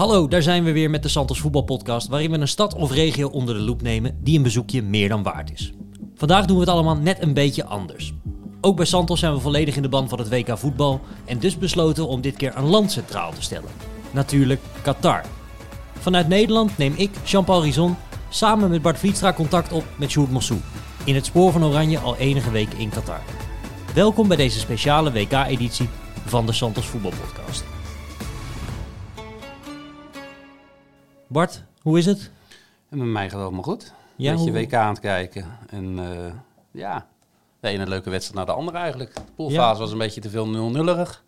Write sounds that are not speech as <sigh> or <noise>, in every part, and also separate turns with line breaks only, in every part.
Hallo, daar zijn we weer met de Santos Voetbalpodcast, waarin we een stad of regio onder de loep nemen die een bezoekje meer dan waard is. Vandaag doen we het allemaal net een beetje anders. Ook bij Santos zijn we volledig in de band van het WK voetbal en dus besloten om dit keer een land centraal te stellen. Natuurlijk Qatar. Vanuit Nederland neem ik, Jean-Paul Rizon, samen met Bart Vlietstra contact op met Sjoerd Mossou. In het spoor van Oranje al enige weken in Qatar. Welkom bij deze speciale WK-editie van de Santos Voetbalpodcast. Bart, hoe is het?
En met mij gaat het allemaal goed.
Ja,
beetje
hoe-
WK aan het kijken. En eh, ja, de ene leuke wedstrijd naar de andere eigenlijk. De poolfase
Ja.
was een beetje te veel 0-0'erig.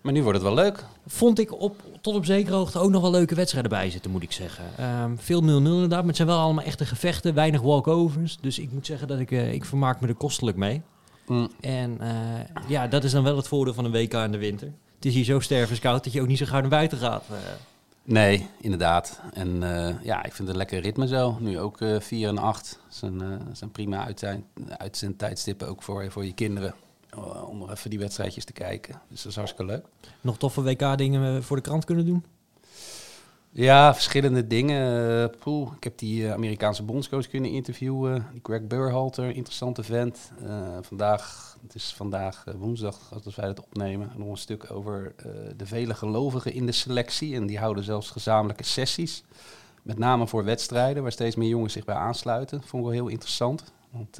Maar nu wordt het wel leuk.
Vond ik op, tot op zekere hoogte ook nog wel leuke wedstrijden bij zitten, moet ik zeggen. Ehm, veel 0-0 inderdaad, maar het zijn wel allemaal echte gevechten, weinig walkovers. Dus ik moet zeggen dat ik, eh, ik vermaak me er kostelijk mee.
Mm.
En eh, ja, dat is dan wel het voordeel van een WK in de winter. Het is hier zo stervenskoud dat je ook niet zo gauw naar buiten gaat.
Nee, inderdaad. En eh, ja, ik vind het een lekker ritme zo. Nu ook eh 4 en 8. zijn, eh, zijn prima uitzendtijdstippen ook voor, voor je kinderen. eh, Om even die wedstrijdjes te kijken. Dus dat is hartstikke leuk.
nog toffe WK-dingen voor de krant kunnen doen?
Ja, verschillende dingen. Eh, Poeh, ik heb die eh, Amerikaanse bondscoach kunnen interviewen. Die Greg Burhalter, interessante vent. Eh, vandaag, het is vandaag woensdag als wij het opnemen, nog een stuk over de vele gelovigen in de selectie. En die houden zelfs gezamenlijke sessies. Met name voor wedstrijden, waar steeds meer jongens zich bij aansluiten. Vond ik wel heel interessant. Want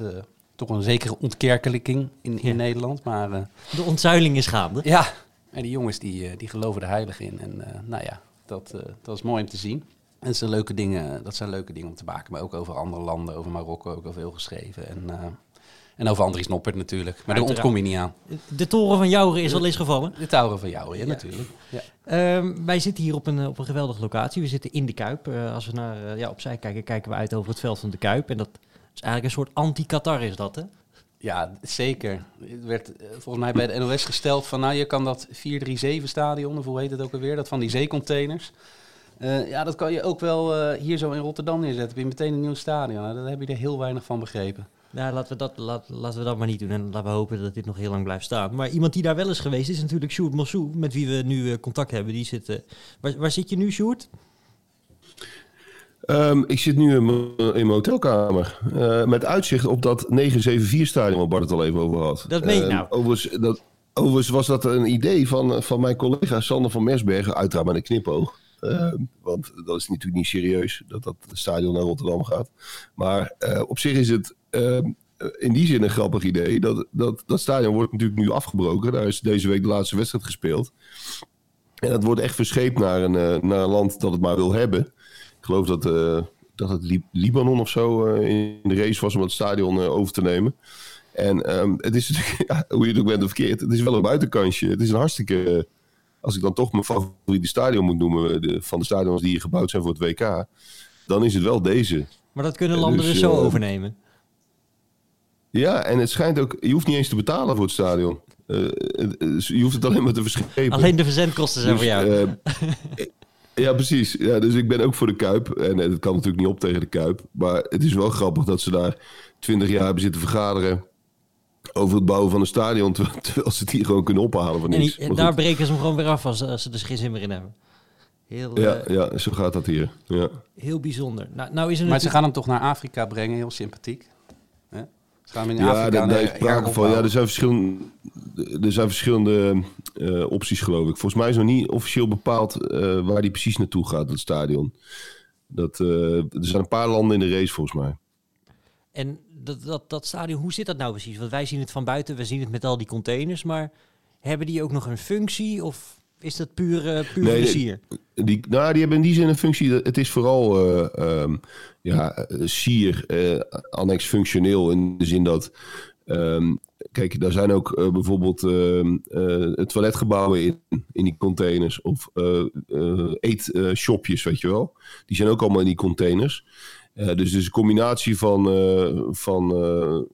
toch een zekere ontkerkelijking in, in
Ja.
Nederland. Maar
De ontzuiling is gaande.
ja, en die jongens die, die geloven er heilig in. En nou ja, dat, eh, dat is mooi om te zien. En dat zijn, leuke dingen, dat zijn leuke dingen om te maken. Maar ook over andere landen, over Marokko ook al veel geschreven. En, eh, en over Andries Noppert natuurlijk. Maar daar ontkom je niet aan.
De toren van Jouren is al eens gevallen.
De touwen van jou, ja, natuurlijk. Ja.
Ehm, wij zitten hier op een, op een geweldige locatie. We zitten in de Kuip. Eh, als we naar ja, opzij kijken, kijken we uit over het veld van de Kuip. En dat is eigenlijk een soort anti-Qatar is dat, hè?
Ja, zeker. Het werd eh, volgens mij bij de NOS gesteld van... nou, je kan dat 437-stadion, of hoe heet het ook alweer... dat van die zeecontainers... eh, ja, dat kan je ook wel eh, hier zo in Rotterdam neerzetten. Heb je meteen een nieuw stadion. Nou, daar heb je er heel weinig van begrepen.
Nou, laten we, dat, laten we dat maar niet doen. En laten we hopen dat dit nog heel lang blijft staan. Maar iemand die daar wel is geweest is natuurlijk Sjoerd Mossou. Met wie we nu contact hebben. Die zit, waar, waar zit je nu, Sjoerd?
Ehm, ik zit nu in mijn, in mijn hotelkamer. eh, met uitzicht op dat 974-stadion waar Bart het al even over had.
Dat meen je
Ehm,
nou?
Overigens, dat, overigens was dat een idee van, van mijn collega Sander van Mersbergen. Uiteraard met een knipoog. Ehm, want dat is natuurlijk niet serieus dat dat stadion naar Rotterdam gaat. Maar eh, op zich is het in die zin een grappig idee. Dat, dat, dat stadion wordt natuurlijk nu afgebroken. Daar is deze week de laatste wedstrijd gespeeld. En dat wordt echt verscheept naar een, eh, naar een land dat het maar wil hebben. Ik geloof dat, eh, dat het Lib- Libanon of zo eh, in de race was om het stadion eh, over te nemen. En ehm, het is natuurlijk, <laughs> ja, hoe je het ook bent of verkeerd, het is wel een buitenkansje. Het is een hartstikke, als ik dan toch mijn favoriete stadion moet noemen, de, van de stadions die hier gebouwd zijn voor het WK, dan is het wel deze.
Maar dat kunnen landen
dus,
dus, zo overnemen.
Ja, en het schijnt ook, je hoeft niet eens te betalen voor het stadion. Je hoeft het alleen maar te verschepen.
Alleen de verzendkosten zijn
Dus,
voor jou. <laughs>
ja, precies. Ja, dus ik ben ook voor de Kuip. En eh, het kan natuurlijk niet op tegen de Kuip. Maar het is wel grappig dat ze daar twintig jaar hebben zitten vergaderen... over het bouwen van een stadion... <laughs> terwijl, ze het hier gewoon kunnen ophalen van
en
niks.
die-
Maar
daar breken ze hem gewoon weer af als, als ze er geen zin meer in hebben. Heel,
ja,
eh,
ja, zo gaat dat hier. Ja.
heel bijzonder. Nou, nou is er
Maar ze gaan hem toch naar Afrika brengen, heel sympathiek. Gaan in
Ja,
Afrika
daar, daar is
naar-
sprake van. Ja, er zijn verschillende, er zijn verschillende eh, opties, geloof ik. Volgens mij is nog niet officieel bepaald eh, waar die precies naartoe gaat, het stadion. Dat, eh, er zijn een paar landen in de race, volgens mij.
En dat, dat, dat stadion, hoe zit dat nou precies? Want wij zien het van buiten, we zien het met al die containers. Maar hebben die ook nog een functie? Of is dat puur, eh, puur
Nee,
plezier?
Die, nou, die hebben in die zin een functie. Het is vooral eh, ehm, ja, eh, sier, eh, annex functioneel in de zin dat. ehm, kijk, daar zijn ook bijvoorbeeld ehm, eh, toiletgebouwen in, in die containers. Of eetshopjes, weet je wel. Die zijn ook allemaal in die containers. Eh, dus het is een combinatie van, van,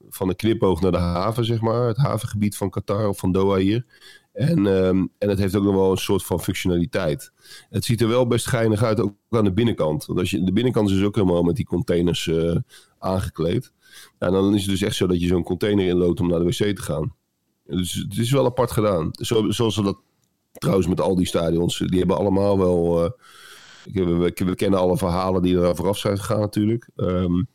van een knipoog naar de haven, zeg maar. Het havengebied van Qatar of van Doha hier. En, ehm, en het heeft ook nog wel een soort van functionaliteit. Het ziet er wel best geinig uit, ook aan de binnenkant. Want als je, de binnenkant is dus ook helemaal met die containers eh, aangekleed. Ja, dan is het dus echt zo dat je zo'n container inloopt om naar de wc te gaan. Dus het is wel apart gedaan. Zo, zoals dat trouwens met al die stadions, die hebben allemaal wel... eh, We, we, kennen alle verhalen die er vooraf zijn gegaan natuurlijk. Um,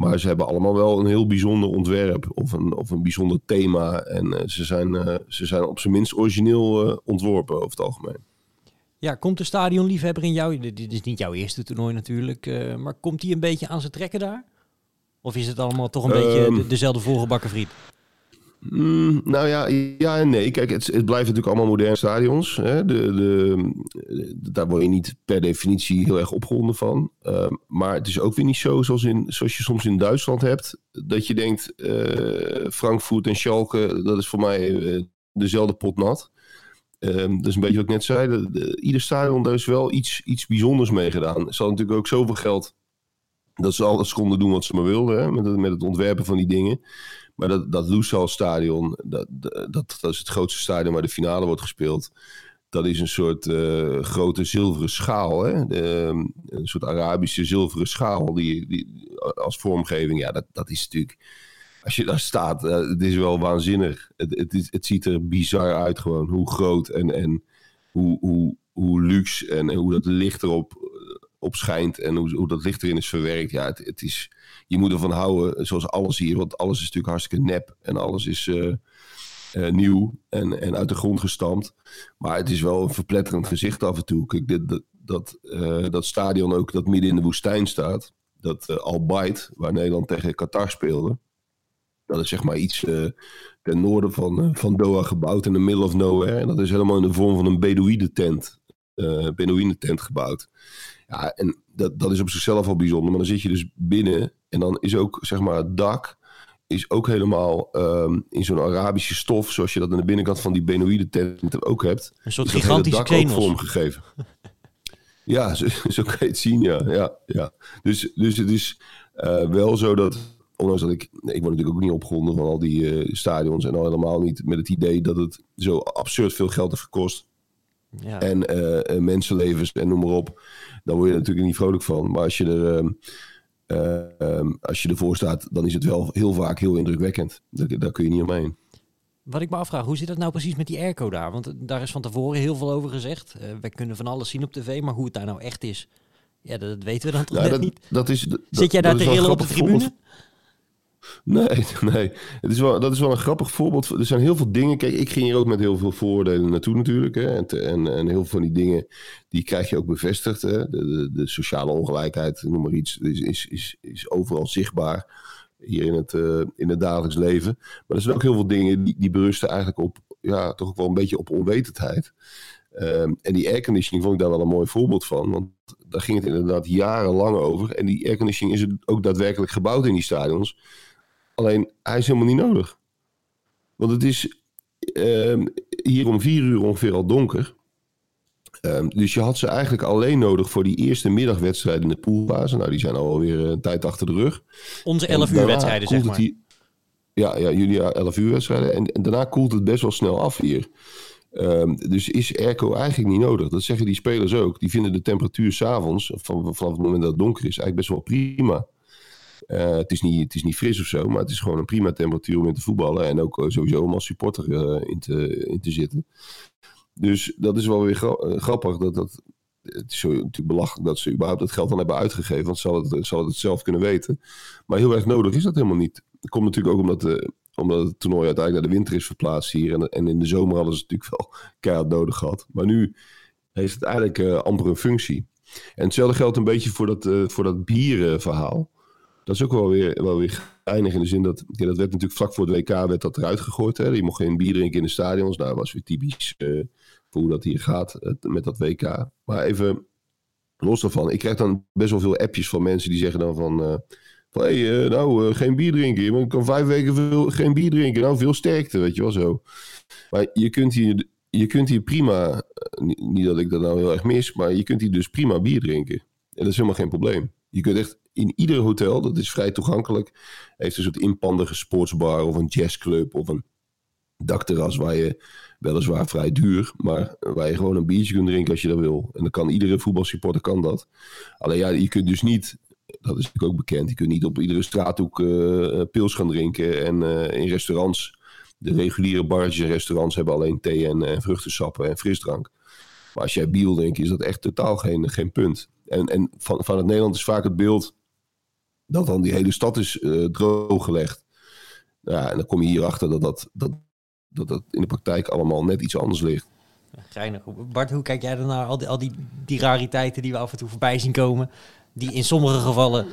maar ze hebben allemaal wel een heel bijzonder ontwerp of een, of een bijzonder thema. En uh, ze, zijn, uh, ze zijn op zijn minst origineel uh, ontworpen over het algemeen.
Ja, komt de stadionliefhebber in jou? Dit is niet jouw eerste toernooi natuurlijk. maar komt hij een beetje aan zijn trekken daar? Of is het allemaal toch een um, beetje de, dezelfde voorgebakken friet?
Mm, nou ja, ja en nee. Kijk, het, blijft natuurlijk allemaal moderne stadions. Hè. De, de, daar word je niet per definitie heel erg opgewonden van. Uh, maar het is ook weer niet zo zoals, in, zoals je soms in Duitsland hebt. Dat je denkt, uh, Frankfurt en Schalke, dat is voor mij uh, dezelfde pot nat. Um, dat is een beetje wat ik net zei. De, de, ieder stadion, daar is wel iets, iets bijzonders mee gedaan. Ze hadden natuurlijk ook zoveel geld dat ze alles konden doen wat ze maar wilden. Hè, met, met het ontwerpen van die dingen. Maar dat, dat stadion, dat, dat, dat is het grootste stadion waar de finale wordt gespeeld. Dat is een soort uh, grote zilveren schaal. Hè? De, een soort Arabische zilveren schaal die, die, als vormgeving. Ja, dat, dat is natuurlijk... Als je daar staat, uh, het is wel waanzinnig. Het, het, is, het ziet er bizar uit gewoon. Hoe groot en, en hoe, hoe, hoe luxe en, hoe dat licht erop op schijnt. En hoe, hoe dat licht erin is verwerkt. Ja, het, het is je moet ervan houden, zoals alles hier. Want alles is natuurlijk hartstikke nep. En alles is uh, uh, nieuw en, en uit de grond gestampt. Maar het is wel een verpletterend gezicht af en toe. Kijk, dit, dat, dat, uh, dat stadion ook dat midden in de woestijn staat. Dat Al waar Nederland tegen Qatar speelde. Dat is zeg maar iets ten noorden van, van Doha gebouwd in the middle of nowhere. En dat is helemaal in de vorm van een Bedouïne-tent. Bedouïne-tent gebouwd. Ja, en dat, dat is op zichzelf al bijzonder. Maar dan zit je dus binnen en dan is ook, zeg maar, het dak is ook helemaal um, in zo'n Arabische stof, zoals je dat aan de binnenkant van die Benoïde tent ook hebt.
Een soort gigantische krenels.
vormgegeven. <laughs> ja, zo, <laughs> zo, kan je het zien, ja. ja, ja. Dus, dus het is uh, wel zo dat, ondanks dat ik, nee, ik word natuurlijk ook niet opgewonden van al die uh, stadions en al helemaal niet met het idee dat het zo absurd veel geld heeft gekost. Ja. En uh, mensenlevens en noem maar op. Dan word je natuurlijk niet vrolijk van. Maar als je er... Ehm, um, als je ervoor staat, dan is het wel heel vaak heel indrukwekkend. Daar, daar, kun je niet omheen.
Wat ik me afvraag, hoe zit het nou precies met die airco daar? Want daar is van tevoren heel veel over gezegd. Uh, we kunnen van alles zien op tv, maar hoe het daar nou echt is, ja, dat, weten we dan toch nou,
dat,
niet.
Dat is, dat,
Zit jij daar te rillen op de tribune?
Nee, <laughs> nee. Het is wel, dat is wel een grappig voorbeeld. Er zijn heel veel dingen. Kijk, ik ging hier ook met heel veel voordelen naartoe natuurlijk. Hè. En, en, en, heel veel van die dingen, die krijg je ook bevestigd. Hè. De, de, de, sociale ongelijkheid, noem maar iets, is, is, is, is overal zichtbaar. Hier in het, uh, in het dagelijks leven. Maar er zijn ook heel veel dingen die, die berusten eigenlijk op, ja, toch ook wel een beetje op onwetendheid. Um, en die airconditioning vond ik daar wel een mooi voorbeeld van. Want daar ging het inderdaad jarenlang over. En die airconditioning is ook daadwerkelijk gebouwd in die stadions. Alleen hij is helemaal niet nodig. Want het is uh, hier om vier uur ongeveer al donker. Um, dus je had ze eigenlijk alleen nodig voor die eerste middagwedstrijden in de poolfase. Nou, die zijn alweer een tijd achter de rug.
Onze 11 uur wedstrijden, zeg maar.
Ja, ja, jullie 11 uur wedstrijden. En, en, daarna koelt het best wel snel af hier. Um, dus is airco eigenlijk niet nodig. Dat zeggen die spelers ook. Die vinden de temperatuur s'avonds, van, vanaf het moment dat het donker is, eigenlijk best wel prima. Uh, het, is niet, het is niet fris of zo, maar het is gewoon een prima temperatuur om in te voetballen. En ook uh, sowieso om als supporter uh, in, te, in te zitten. Dus dat is wel weer gra grappig. Dat, dat, het is natuurlijk belachelijk dat ze überhaupt het geld dan hebben uitgegeven. Want ze hadden het, het zelf kunnen weten. Maar heel erg nodig is dat helemaal niet. Dat komt natuurlijk ook omdat, omdat het toernooi uiteindelijk naar de winter is verplaatst hier. En, en in de zomer hadden ze natuurlijk wel <laughs> keihard nodig gehad. Maar nu heeft het eigenlijk amper een functie. En hetzelfde geldt een beetje voor dat, voor dat bierenverhaal. Dat is ook wel weer, wel weer eindig in de zin dat... Ja, dat werd natuurlijk vlak voor de WK werd dat eruit gegooid. Hè? Je mocht geen bier drinken in de stadions. Nou, dat was weer typisch voor hoe dat hier gaat het, met dat WK. Maar even los daarvan. Ik krijg dan best wel veel appjes van mensen die zeggen dan van... Uh, van hey, uh, nou, geen bier drinken. Je kan vijf weken veel, geen bier drinken. Nou, veel sterkte, weet je wel zo. Maar je kunt hier, je kunt hier prima... Niet dat ik dat nou heel erg mis, maar je kunt hier dus prima bier drinken. En dat is helemaal geen probleem. Je kunt echt in ieder hotel, dat is vrij toegankelijk, heeft een soort inpandige sportsbar of een jazzclub of een dakterras waar je weliswaar vrij duur, maar waar je gewoon een biertje kunt drinken als je dat wil. En dan kan iedere voetbalsupporter kan dat. Alleen ja, je kunt dus niet, dat is natuurlijk ook bekend, je kunt niet op iedere straathoek uh, pils gaan drinken en uh, in restaurants, de reguliere barretjes en restaurants hebben alleen thee en, en vruchtensappen en frisdrank. Maar als jij Biel denkt, is dat echt totaal geen, geen punt. En, en van, van het Nederland is vaak het beeld dat dan die hele stad is uh, drooggelegd. Ja, en dan kom je hierachter dat dat, dat, dat dat in de praktijk allemaal net iets anders ligt.
Geinig. Bart, hoe kijk jij dan naar al die, al die, die rariteiten die we af en toe voorbij zien komen? Die in sommige gevallen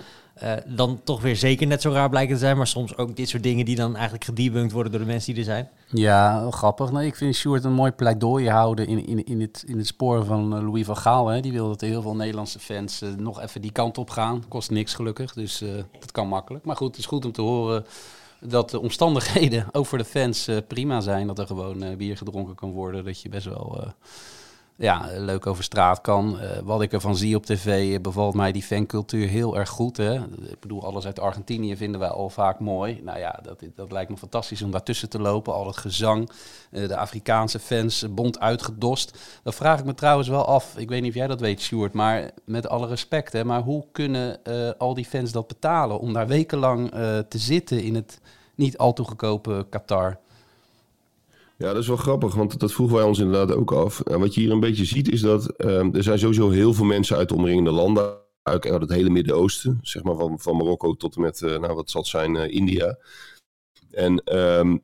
uh, dan toch weer zeker net zo raar blijken te zijn. Maar soms ook dit soort dingen die dan eigenlijk gedebunked worden door de mensen die er zijn.
Ja, grappig. Nee, ik vind Sjoerd een mooi pleidooi houden in, in, in, het, in het spoor van eh, Louis van Gaal. Hè. Die wil dat heel veel Nederlandse fans uh, nog even die kant op gaan. Kost niks gelukkig, dus dat kan makkelijk. Maar goed, het is goed om te horen dat de omstandigheden <laughs> ook voor de fans prima zijn. Dat er gewoon bier gedronken kan worden. Dat je best wel ja, leuk over straat kan. Uh, wat ik ervan zie op tv, eh, bevalt mij die fancultuur heel erg goed. Hè? Ik bedoel, alles uit Argentinië vinden wij al vaak mooi. Nou ja, dat, dat lijkt me fantastisch om daartussen te lopen. Al het gezang, uh, de Afrikaanse fans, bond uitgedost. Dan vraag ik me trouwens wel af, ik weet niet of jij dat weet, Stuart, maar met alle respect, hè, maar hoe kunnen al die fans dat betalen om daar wekenlang te zitten in het niet al te goedkope Qatar?
Ja, dat is wel grappig, want dat vroegen wij ons inderdaad ook af. En wat je hier een beetje ziet is dat um, er zijn sowieso heel veel mensen uit de omringende landen, uit het hele Midden-Oosten, zeg maar van, van Marokko tot en met, uh, nou wat zal het zijn, uh, India. En um,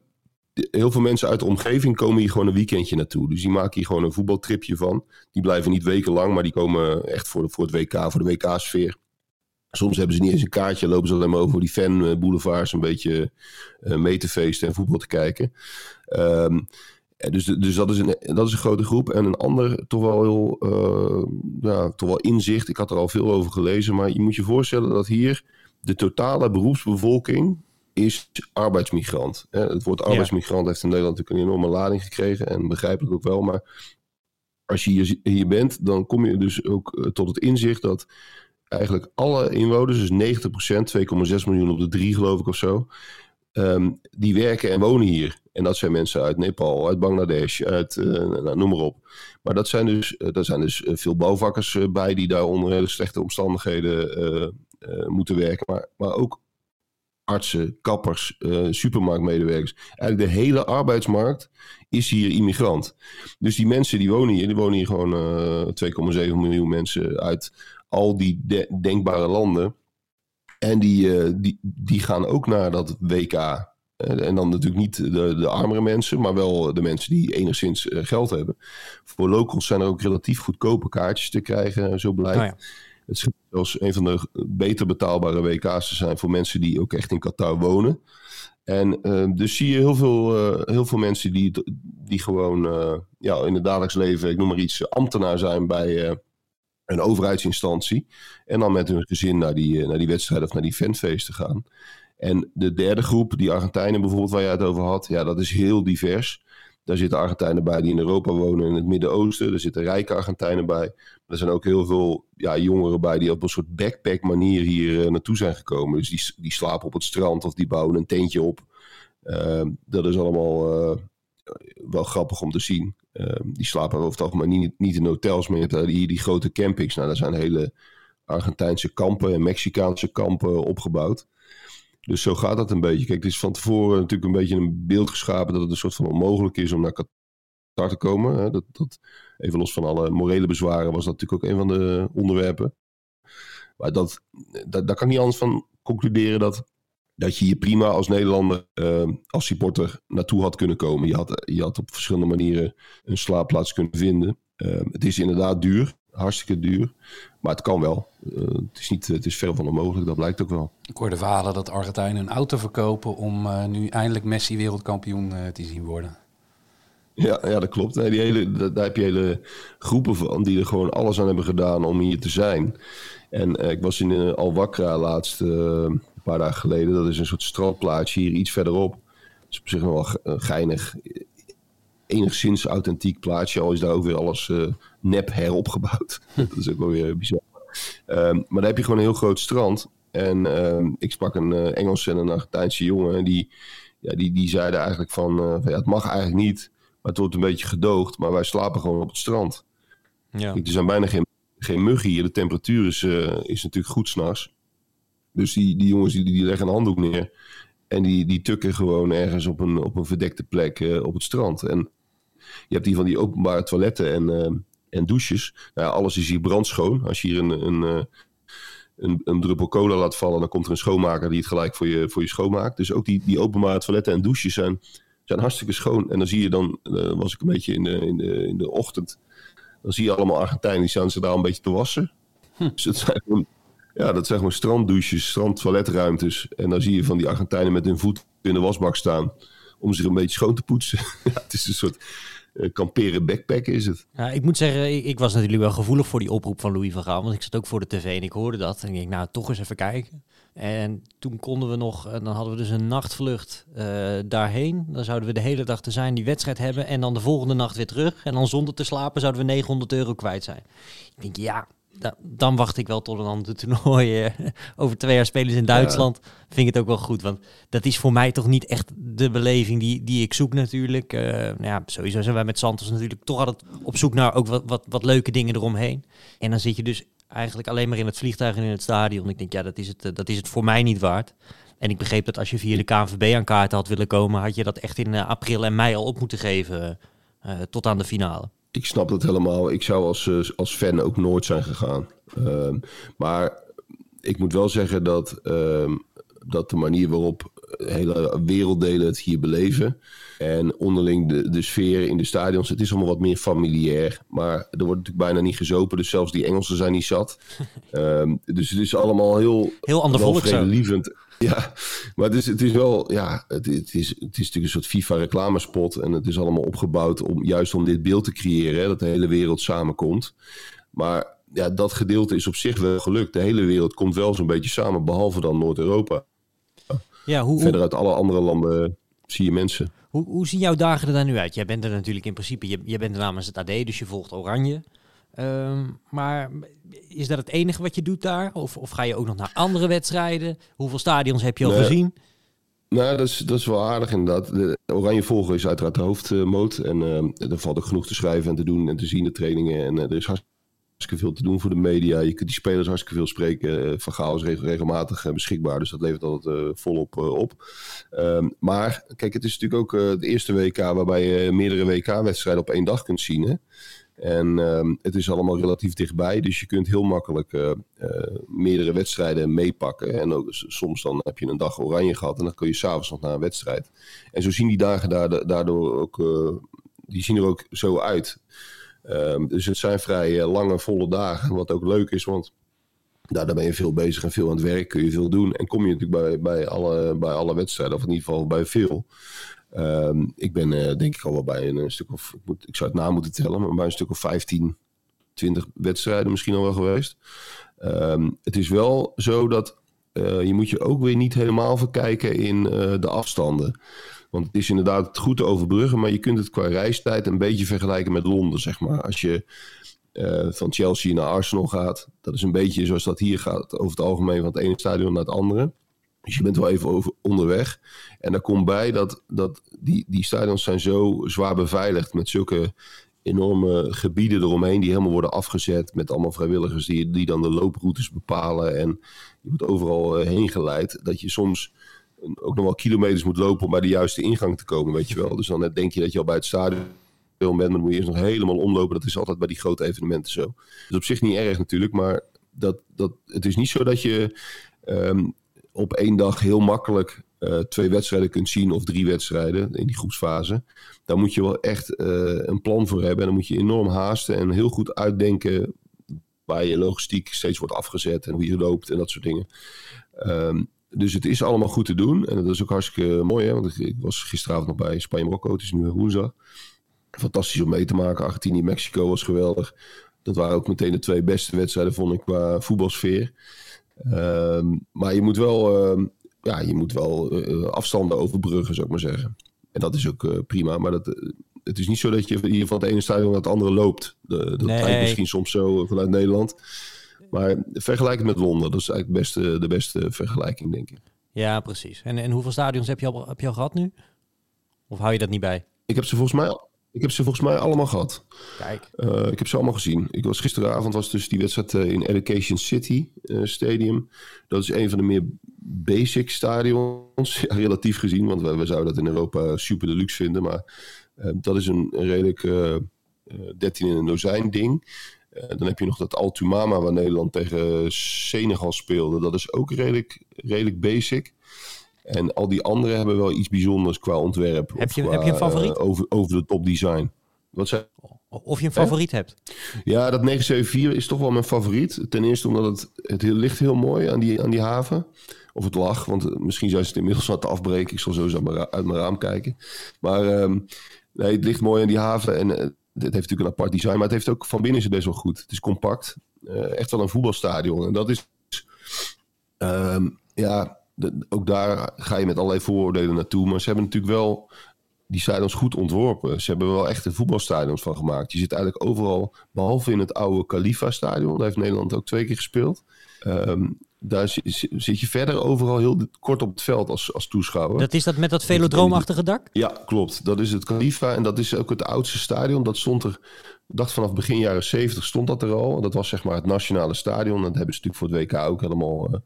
heel veel mensen uit de omgeving komen hier gewoon een weekendje naartoe. Dus die maken hier gewoon een voetbaltripje van. Die blijven niet wekenlang, maar die komen echt voor, de, voor het WK, voor de WK-sfeer. Soms hebben ze niet eens een kaartje, lopen ze alleen maar over die fanboulevards een beetje uh, mee te feesten en voetbal te kijken. Um, dus, dus dat, is een, dat is een grote groep. En een ander, toch wel heel, uh, ja, toch wel inzicht. Ik had er al veel over gelezen, maar je moet je voorstellen dat hier de totale beroepsbevolking is arbeidsmigrant. Het woord arbeidsmigrant heeft in Nederland natuurlijk een enorme lading gekregen en begrijpelijk ook wel. Maar als je hier, hier bent, dan kom je dus ook tot het inzicht dat eigenlijk alle inwoners, dus 90%, 2,6 miljoen op de drie geloof ik of zo, um, die werken en wonen hier. En dat zijn mensen uit Nepal, uit Bangladesh, uit uh, nou, noem maar op. Maar dat zijn dus, uh, er zijn dus eh, veel bouwvakkers bij die daar onder hele slechte omstandigheden moeten werken. Maar, maar ook artsen, kappers, supermarktmedewerkers. Eigenlijk de hele arbeidsmarkt is hier immigrant. Dus die mensen die wonen hier, die wonen hier gewoon 2,7 miljoen mensen uit al die de denkbare landen. En die, uh, die, die gaan ook naar dat WK. Uh, en dan natuurlijk niet de, de armere mensen, maar wel de mensen die enigszins uh, geld hebben. Voor locals zijn er ook relatief goedkope kaartjes te krijgen, zo blijkt. Oh ja. Het schijnt zelfs een van de beter betaalbare WK's te zijn voor mensen die ook echt in Qatar wonen. En dus zie je heel veel, heel veel mensen die, die gewoon ja, in het dagelijks leven, ik noem maar iets, ambtenaar zijn bij een overheidsinstantie. En dan met hun gezin naar die, eh, naar die wedstrijd of naar die fanfeesten gaan. En de derde groep, die Argentijnen bijvoorbeeld, waar je het over had, ja, dat is heel divers. Daar zitten Argentijnen bij die in Europa wonen, in het Midden-Oosten. Er zitten rijke Argentijnen bij. Er zijn ook heel veel ja, jongeren bij die op een soort backpack manier hier uh, naartoe zijn gekomen. Dus die, die slapen op het strand of die bouwen een tentje op. Uh, dat is allemaal uh, wel grappig om te zien. Uh, die slapen over het algemeen niet, niet in hotels, maar je hebt hier die grote campings. Nou, daar zijn hele Argentijnse kampen en Mexicaanse kampen opgebouwd. Dus zo gaat dat een beetje. Kijk, het is van tevoren natuurlijk een beetje een beeld geschapen dat het een soort van onmogelijk is om naar Qatar te komen. Dat, dat, even los van alle morele bezwaren was dat natuurlijk ook een van de onderwerpen. Maar dat, dat, daar kan niet anders van concluderen dat dat je je prima als Nederlander, uh, als supporter, naartoe had kunnen komen. Je had, je had op verschillende manieren een slaapplaats kunnen vinden. Uh, het is inderdaad duur, hartstikke duur. Maar het kan wel. Uh, het, is niet, het is ver van onmogelijk, dat blijkt ook wel.
Ik hoorde verhalen dat Argentijnen een auto verkopen om nu eindelijk Messi wereldkampioen te zien worden.
Ja, ja, dat klopt. Nee, die hele, daar heb je hele groepen van die er gewoon alles aan hebben gedaan om hier te zijn. En ik was in uh, Al-Wakra laatst paar dagen geleden. Dat is een soort strandplaatsje hier iets verderop. Dat is op zich nog wel geinig. Enigszins authentiek plaatsje, al is daar ook weer alles uh, nep heropgebouwd. <laughs> dat is ook wel weer bizar. Um, maar daar heb je gewoon een heel groot strand. En um, ik sprak een uh, Engelse en een Argentijnse jongen. En die, ja, die, die zeiden eigenlijk van, uh, van ja, het mag eigenlijk niet. Maar het wordt een beetje gedoogd. Maar wij slapen gewoon op het strand. Ja. er zijn bijna geen, geen muggen hier. De temperatuur is, is natuurlijk goed s'nachts. Dus die, die jongens die, die leggen een handdoek neer. En die, die tukken gewoon ergens op een, op een verdekte plek uh, op het strand. En je hebt die van die openbare toiletten. En uh, en douches. Nou ja, alles is hier brandschoon. Als je hier een, een, eh, een, een druppel cola laat vallen, dan komt er een schoonmaker die het gelijk voor je, voor je schoonmaakt. Dus ook die, die openbare toiletten en douches zijn, zijn hartstikke schoon. En dan zie je dan, uh, was ik een beetje in de, in, de, in de ochtend, dan zie je allemaal Argentijnen die staan ze daar een beetje te wassen. Hm. Dus het zijn ja, dat zijn gewoon stranddouches, strandtoiletruimtes. En dan zie je van die Argentijnen met hun voet in de wasbak staan om zich een beetje schoon te poetsen. <laughs> het is een soort uh, kamperen backpack is het.
Ja, ik moet zeggen, ik, was natuurlijk wel gevoelig voor die oproep van Louis van Gaal. Want ik zat ook voor de tv en ik hoorde dat. En ik denk, nou, toch eens even kijken. En toen konden we nog, en dan hadden we dus een nachtvlucht uh, daarheen. Dan zouden we de hele dag te zijn die wedstrijd hebben. En dan de volgende nacht weer terug. En dan zonder te slapen zouden we 900 euro kwijt zijn. Ik denk, ja, dan wacht ik wel tot een ander <laughs> toernooi. Uh, over twee jaar spelen ze in Duitsland. Ja. Vind ik het ook wel goed. Want dat is voor mij toch niet echt de beleving die, die ik zoek natuurlijk. Uh, nou ja, sowieso zijn wij met Santos natuurlijk toch altijd op zoek naar ook wat, wat, wat leuke dingen eromheen. En dan zit je dus eigenlijk alleen maar in het vliegtuig en in het stadion. Ik denk, ja, dat is het, uh, dat is het voor mij niet waard. En ik begreep dat als je via de KNVB aan kaarten had willen komen, had je dat echt in april en mei al op moeten geven tot aan de finale
ik snap dat helemaal. Ik zou als, eh, als fan ook nooit zijn gegaan. Uh, maar ik moet wel zeggen dat, uh, dat de manier waarop hele werelddelen het hier beleven. En onderling de, de sfeer in de stadions. Het is allemaal wat meer familiair. Maar er wordt natuurlijk bijna niet gezopen. Dus zelfs die Engelsen zijn niet zat. um, <laughs> dus het is allemaal heel...
Heel ander volk
lievend. <laughs> Ja, maar het is, het is wel... Ja, het, het, is, het is natuurlijk een soort FIFA-reclamespot. En het is allemaal opgebouwd om juist om dit beeld te creëren. Hè, dat de hele wereld samenkomt. Maar ja, dat gedeelte is op zich wel gelukt. De hele wereld komt wel zo'n beetje samen. Behalve dan Noord-Europa.
Ja, hoe,
Verder uit alle andere landen zie je mensen.
Hoe, hoe zien jouw dagen er dan nu uit? Jij bent er natuurlijk in principe, je, je bent namens het AD, dus je volgt Oranje. Um, maar is dat het enige wat je doet daar? Of, of ga je ook nog naar andere wedstrijden? Hoeveel stadions heb je al nee. gezien?
Nou, dat is, dat is wel aardig inderdaad. De Oranje volgen is uiteraard de hoofdmoot. En uh, er valt ook genoeg te schrijven en te doen en te zien, de trainingen. En uh, er is hartstikke veel te doen voor de media. Je kunt die spelers hartstikke veel spreken. Van Gaal is regelmatig beschikbaar, dus dat levert altijd uh, volop op. Um, maar kijk, het is natuurlijk ook de eerste WK waarbij je meerdere WK-wedstrijden op één dag kunt zien. Hè? En um, het is allemaal relatief dichtbij, dus je kunt heel makkelijk meerdere wedstrijden meepakken. En ook, soms dan heb je een dag oranje gehad en dan kun je s'avonds nog naar een wedstrijd. En zo zien die dagen daardoor ook, die zien er ook zo uit. Um, dus het zijn vrij uh, lange, volle dagen. Wat ook leuk is, want daar ben je veel bezig en veel aan het werk. Kun je veel doen. En kom je natuurlijk bij, bij, alle, bij alle wedstrijden, of in ieder geval bij veel. Um, ik ben uh, denk ik al wel bij een, een stuk of, ik, moet, ik zou het na moeten tellen, maar bij een stuk of 15, 20 wedstrijden misschien al wel geweest. Um, het is wel zo dat je moet je ook weer niet helemaal verkijken in de afstanden. Want het is inderdaad goed te overbruggen, maar je kunt het qua reistijd een beetje vergelijken met Londen, zeg maar. Als je uh, van Chelsea naar Arsenal gaat, dat is een beetje zoals dat hier gaat, over het algemeen van het ene stadion naar het andere. Dus je bent wel even over, onderweg. En daar komt bij dat, dat die, die stadions zijn zo zwaar beveiligd met zulke enorme gebieden eromheen die helemaal worden afgezet met allemaal vrijwilligers die, die dan de looproutes bepalen. En je wordt overal uh, heen geleid. Dat je soms ook nog wel kilometers moet lopen om bij de juiste ingang te komen, weet je wel. Dus dan denk je dat je al bij het stadion bent, maar dan moet je eerst nog helemaal omlopen. Dat is altijd bij die grote evenementen zo. Dus op zich niet erg natuurlijk, maar dat, dat, het is niet zo dat je um, op één dag heel makkelijk uh, twee wedstrijden kunt zien of drie wedstrijden in die groepsfase. Daar moet je wel echt uh, een plan voor hebben. En dan moet je enorm haasten en heel goed uitdenken waar je logistiek steeds wordt afgezet en hoe je loopt en dat soort dingen. Um, dus het is allemaal goed te doen. En dat is ook hartstikke mooi. Hè? Want ik, was gisteravond nog bij Spanje-Marokko. Het is nu woensdag. Fantastisch om mee te maken. Argentinië-Mexico was geweldig. Dat waren ook meteen de twee beste wedstrijden, vond ik, qua voetbalsfeer. Um, maar je moet wel, uh, ja, je moet wel uh, afstanden overbruggen, zou ik maar zeggen. En dat is ook uh, prima. Maar dat, het is niet zo dat je hier van het ene stadion naar het andere loopt. De, dat nee. lijkt misschien soms zo vanuit Nederland. Maar vergelijken met Londen, dat is eigenlijk beste, de beste vergelijking, denk ik.
Ja, precies. En, en hoeveel stadions heb je, al, heb je al gehad nu? Of hou je dat niet bij?
Ik heb ze volgens mij, ik heb ze volgens mij allemaal gehad.
Kijk.
Uh, ik heb ze allemaal gezien. Ik was gisteravond was dus die wedstrijd uh, in Education City uh, Stadium. Dat is een van de meer basic stadions, <laughs> ja, relatief gezien. Want we, we, zouden dat in Europa super deluxe vinden. Maar dat is een, een redelijk 13 in een dozijn ding. Eh, dan heb je nog dat Altumama waar Nederland tegen Senegal speelde. Dat is ook redelijk, redelijk basic. En al die andere hebben wel iets bijzonders qua ontwerp.
Heb je-
qua,
heb je een favoriet?
eh, over, over de top design. Wat zei
Of je een favoriet hebt.
Ja, dat 974 is toch wel mijn favoriet. Ten eerste omdat het, het heel- ligt heel mooi aan die, aan die haven. Of het lag, want eh, misschien zijn ze het inmiddels aan het afbreken. Ik zal zo eens uit mijn, raam kijken. Maar ehm, nee, het ligt mooi aan die haven. En het heeft natuurlijk een apart design. Maar het heeft ook van binnen is het best wel goed. Het is compact. Eh, echt wel een voetbalstadion. En dat is... ehm, ja, ook daar ga je met allerlei vooroordelen naartoe. Maar ze hebben natuurlijk wel die stadions goed ontworpen. Ze hebben wel echt voetbalstadions van gemaakt. Je zit eigenlijk overal, behalve in het oude Khalifa-stadion. Daar heeft Nederland ook twee keer gespeeld. Ehm, daar zi- zi- zit je verder overal heel kort op het veld als, als toeschouwer.
Dat is dat met dat velodroomachtige dak?
Ja, klopt. Dat is het Khalifa en dat is ook het oudste stadion. Dat stond er, ik dacht vanaf begin jaren 70 stond dat er al. En dat was zeg maar het nationale stadion. Dat hebben ze natuurlijk voor het WK ook helemaal eh,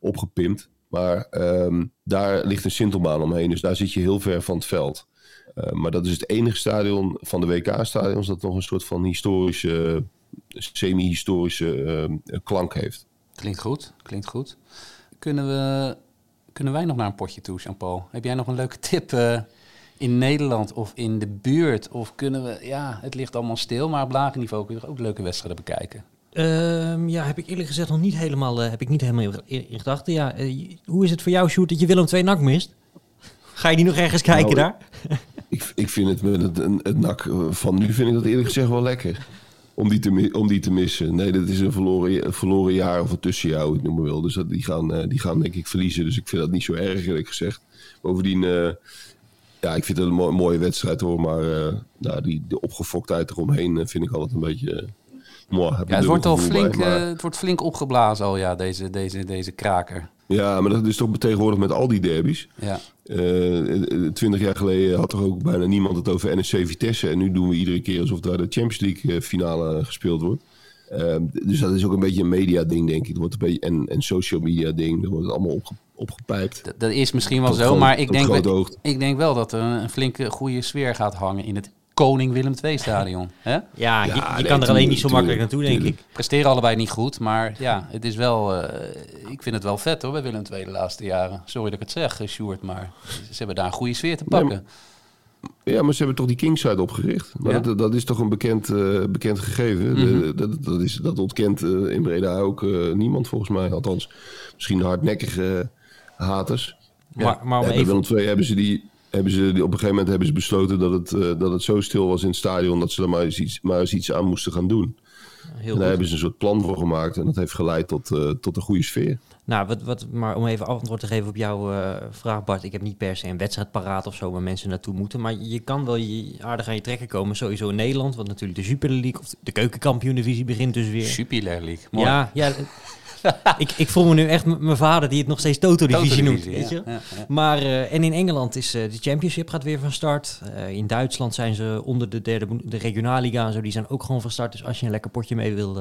opgepimpt. Maar ehm, daar ligt een sintelbaan omheen, dus daar zit je heel ver van het veld. Eh, maar dat is het enige stadion van de WK-stadions dat nog een soort van historische, semi-historische eh, klank heeft.
Klinkt goed, klinkt goed. Kunnen, we, kunnen wij nog naar een potje toe, Jean-Paul? Heb jij nog een leuke tip eh, in Nederland of in de buurt? Of kunnen we, ja, het ligt allemaal stil, maar op lager niveau kun je ook leuke wedstrijden bekijken.
Ehm, ja, heb ik eerlijk gezegd nog niet helemaal, eh, heb ik niet helemaal in, in gedachten. Ja, eh, hoe is het voor jou, Sjoerd, dat je Willem II nak mist? <laughs> Ga je die nog ergens kijken
Nou,
daar?
Ik, ik vind het met het, een- het nak van nu vind ik dat eerlijk gezegd wel lekker. Om die te, om die te missen. Nee, dat is een verloren, een verloren jaar of een tussenjaar, hoe je het noemen wil. Dus dat, die, gaan, eh, die gaan denk ik verliezen. Dus ik vind dat niet zo erg, eerlijk gezegd. Bovendien, eh, ja, ik vind het een mooi- mooie wedstrijd hoor. Maar eh, nou, die, de opgefoktheid eromheen vind ik altijd een beetje... ik
Ja, het wordt al
bij,
flink,
maar-
het wordt flink opgeblazen al, ja, deze, deze, deze kraker.
Ja, maar dat is toch tegenwoordig met al die derbies.
Ja.
Eh, Twintig jaar geleden had toch ook bijna niemand het over NSC Vitesse. En nu doen we iedere keer alsof daar de Champions League eh, finale gespeeld wordt. Eh, dus dat is ook een beetje een media ding, denk ik. Dat wordt een beetje, en, en social media ding. Dat wordt het allemaal opge, opgepijpt.
Dat, dat is misschien wel zo,
groot-
maar ik denk, wel- ik denk wel dat er een flinke goede sfeer gaat hangen in het Koning Willem II stadion. hè?
Ja,
Ja,
je, je
nee,
kan er alleen niet zo makkelijk naartoe, denk ik.
Presteren allebei niet goed, maar ja, het is wel. eh, ik vind het wel vet hoor bij Willem II de laatste jaren. Sorry dat ik het zeg, eh, Sjoerd, maar ze hebben daar een goede sfeer te
Nee,
pakken.
Ja, maar ze hebben toch die Kingside opgericht. Maar
Ja?
dat, dat is toch een bekend, eh, bekend gegeven. De- dat, dat, is, dat ontkent eh, in Breda ook eh, niemand volgens mij. Althans, misschien hardnekkige haters.
Maar, maar om
Ja, bij
even...
Willem II hebben ze die... Hebben ze, die- op een gegeven moment hebben ze besloten dat het, eh, dat het zo stil was in het stadion dat ze er maar eens iets, maar eens iets aan moesten gaan doen.
Heel
en
goed.
daar hebben ze een soort plan voor gemaakt en dat heeft geleid tot, eh, tot een goede sfeer.
Nou, wat, wat, maar om even antwoord te geven op jouw eh, vraag, Bart. Ik heb niet per se een wedstrijd paraat of zo waar mensen naartoe moeten. Maar je kan wel je, aardig aan je trekken komen. Sowieso in Nederland, want natuurlijk de Super League of de keukenkampioen-divisie begint dus weer.
Jupiler League. Mooi.
Ja, ja. <laughs> <laughs> ik, ik voel me nu echt mijn vader die het nog steeds Toto-divisie noemt. Weet je? Maar, eh, en in Engeland is eh, de Championship gaat weer van start. Eh, in Duitsland zijn ze onder de derde, de Regionalliga en zo. Die zijn ook gewoon van start. Dus als je een lekker potje mee wil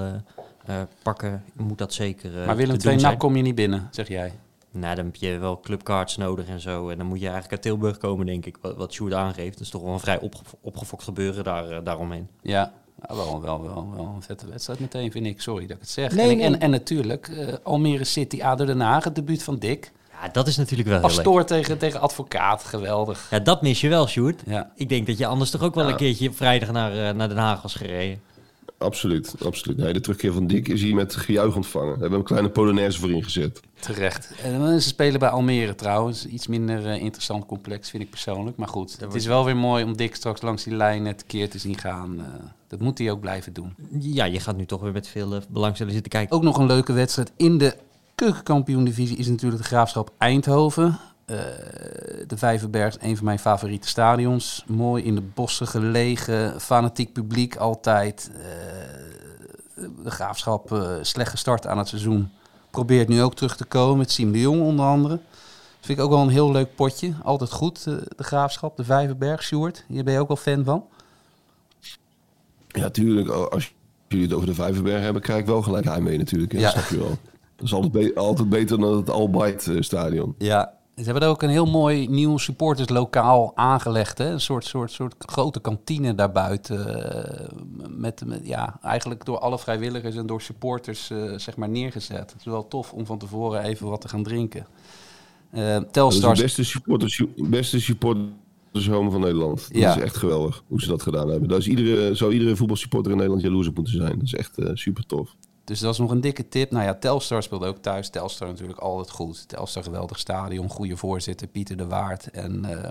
pakken, moet dat zeker
Maar Willem II, nou kom je niet binnen, zeg jij.
Nou, dan heb je wel clubcards nodig en zo. En dan moet je eigenlijk uit Tilburg komen, denk ik. Wat, wat Sjoerd aangeeft. Dat is toch wel een vrij opge opgefokt gebeuren daar, daaromheen.
Ja, ja, wel, wel, wel, wel een vette wedstrijd meteen, vind ik. Sorry dat ik het zeg.
Nee,
en,
nee.
en, en natuurlijk, eh, Almere City, ADO Den Haag, het debuut van Dick.
Ja, dat is natuurlijk wel heel leuk.
Pastoor tegen, tegen advocaat, geweldig.
Ja, dat mis je wel, Sjoerd.
Ja.
Ik denk dat je anders toch ook wel
Ja.
een keertje vrijdag naar, eh, naar Den Haag was gereden.
Absoluut, absoluut. Nee, de terugkeer van Dick is hier met gejuich ontvangen. Daar hebben we een kleine Polonaise voor ingezet.
Terecht. En ze spelen bij Almere trouwens. Iets minder eh, interessant complex, vind ik persoonlijk. Maar goed, het is wel weer mooi om Dick straks langs die lijn het keer te zien gaan. Eh, dat moet hij ook blijven doen.
Ja, je gaat nu toch weer met veel eh, belangstelling zitten kijken.
Ook nog een leuke wedstrijd in de keukenkampioen-divisie is natuurlijk de Graafschap Eindhoven. Eh, de Vijverberg een van mijn favoriete stadions. Mooi in de bossen gelegen, fanatiek publiek altijd. Eh, de Graafschap eh, slecht gestart aan het seizoen. Probeert nu ook terug te komen met Siem de Jong onder andere. Vind ik ook wel een heel leuk potje. Altijd goed, de Graafschap, de Vijverberg. Sjoerd, hier ben je ook wel fan van?
Ja, tuurlijk. Als jullie het over de Vijverberg hebben, krijg ik wel gelijk heimwee natuurlijk. hè.
Ja.
Dat snap je wel. Dat is altijd, be- altijd beter dan het Albight eh, stadion.
Ja, Ze hebben er ook een heel mooi nieuw supporterslokaal aangelegd. Hè? Een soort, soort, soort grote kantine daarbuiten. eh, met, met, ja, eigenlijk door alle vrijwilligers en door supporters eh, zeg maar neergezet. Het is wel tof om van tevoren even wat te gaan drinken. Eh
Dat is
Telstar
de beste supporters, beste van Nederland. Dat
Ja.
is echt geweldig hoe ze dat gedaan hebben. Daar is iedere, zou iedere voetbalsupporter in Nederland jaloers op moeten zijn. Dat is echt eh, super tof.
Dus dat is nog een dikke tip. Nou ja, Telstar speelde ook thuis. Telstar natuurlijk altijd goed. Telstar geweldig stadion, goede voorzitter, Pieter de Waard. En eh,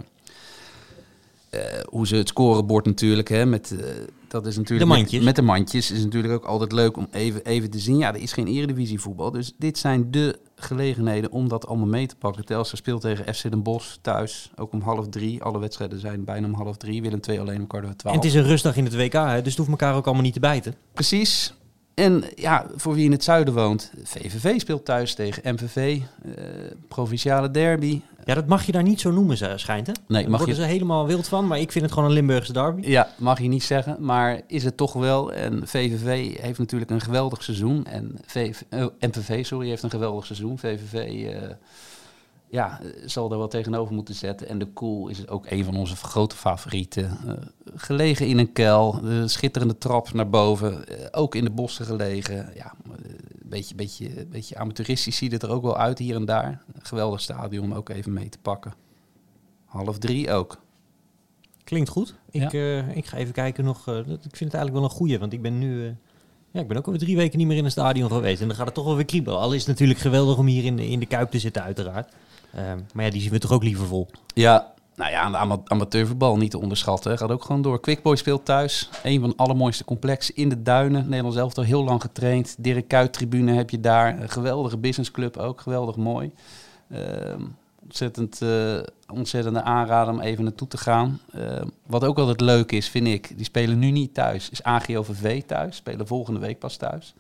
eh, hoe ze het scorebord natuurlijk, hè, met, eh, dat is natuurlijk
De mandjes.
Met, met de mandjes is natuurlijk ook altijd leuk om even, even te zien. Ja, er is geen eredivisie voetbal. Dus dit zijn de gelegenheden om dat allemaal mee te pakken. Telstar speelt tegen FC Den Bosch thuis, ook om half drie. Alle wedstrijden zijn bijna om half drie. Willem II alleen om kwart over
En
twaalf.
het is een rustdag in het WK, hè, dus het hoeft elkaar ook allemaal niet te bijten.
Precies. En ja, voor wie in het zuiden woont, VVV speelt thuis tegen MVV, eh, provinciale derby.
Ja, dat mag je daar niet zo noemen, schijnt hè?
Nee,
Daar
mag
worden
je,
ze helemaal wild van, maar ik vind het gewoon een Limburgse derby.
ja, mag je niet zeggen, maar is het toch wel. En VVV heeft natuurlijk een geweldig seizoen. En VV, MVV, sorry, heeft een geweldig seizoen. VVV ja, eh, zal er wel tegenover moeten zetten. En de Koel is ook een van onze grote favorieten. Eh, gelegen in een kuil, de schitterende trap naar boven. eh, ook in de bossen gelegen. Ja, eh, een beetje, beetje, beetje amateuristisch ziet het er ook wel uit hier en daar. Geweldig stadion om ook even mee te pakken. Half drie ook.
Klinkt goed. Ik,
Ja.
eh, ik ga even kijken nog. eh, ik vind het eigenlijk wel een goeie, want ik ben nu... eh, ja, ik ben ook alweer drie weken niet meer in een stadion geweest. En dan gaat het toch wel weer kriebelen. Al is het natuurlijk geweldig om hier in de, in de Kuip te zitten, uiteraard. Ehm, maar ja, die zien we toch ook liever vol.
Ja, nou ja, de ama- amateurvoetbal niet te onderschatten. Gaat ook gewoon door. Quickboy speelt thuis. Een van de allermooiste complexen in de duinen. Nederland zelf al heel lang getraind. Dirk Kuyt tribune heb je daar. Een geweldige businessclub ook. Geweldig mooi. Ehm, ontzettend, eh, ontzettende aanrader om even naartoe te gaan. Ehm, wat ook altijd leuk is, vind ik. Die spelen nu niet thuis. Is AGOVV thuis. Spelen volgende week pas thuis.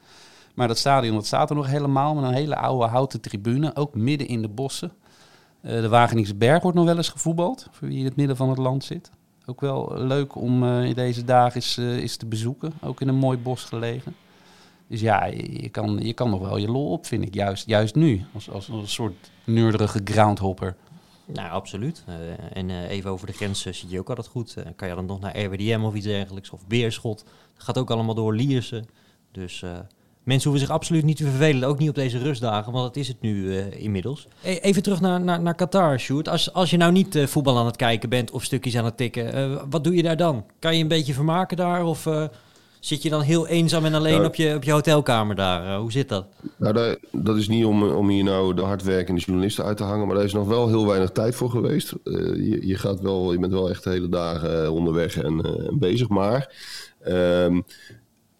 Maar dat stadion dat staat er nog helemaal. Met een hele oude houten tribune. Ook midden in de bossen. Eh, de Wageningse Berg wordt nog wel eens gevoetbald, voor wie in het midden van het land zit. Ook wel leuk om eh, in deze dagen eens, eh, eens te bezoeken. Ook in een mooi bos gelegen. Dus ja, je, kan, je kan nog wel je lol op, vind ik. Juist, juist nu, als, als, een soort neurderige groundhopper.
Nou, absoluut. Eh, en eh, even over de grens eh, zit je ook altijd goed. Eh, kan je dan nog naar RWDM of iets dergelijks? Of Beerschot. Dat gaat ook allemaal door Liersen. Dus eh, mensen hoeven zich absoluut niet te vervelen. Ook niet op deze rustdagen, want dat is het nu eh, inmiddels. E- even terug naar, naar, naar Qatar, Sjoerd. Als, als je nou niet eh, voetbal aan het kijken bent of stukjes aan het tikken, eh, wat doe je daar dan? Kan je een beetje vermaken daar? Of eh, zit je dan heel eenzaam en alleen
Nou,
op, je, op je hotelkamer daar? Hoe zit dat?
Nou, dat is niet om, om hier nou de hardwerkende journalisten uit te hangen, maar daar is nog wel heel weinig tijd voor geweest. Eh, je, je, gaat wel, je bent wel echt de hele dagen onderweg en, eh, en bezig, maar ehm,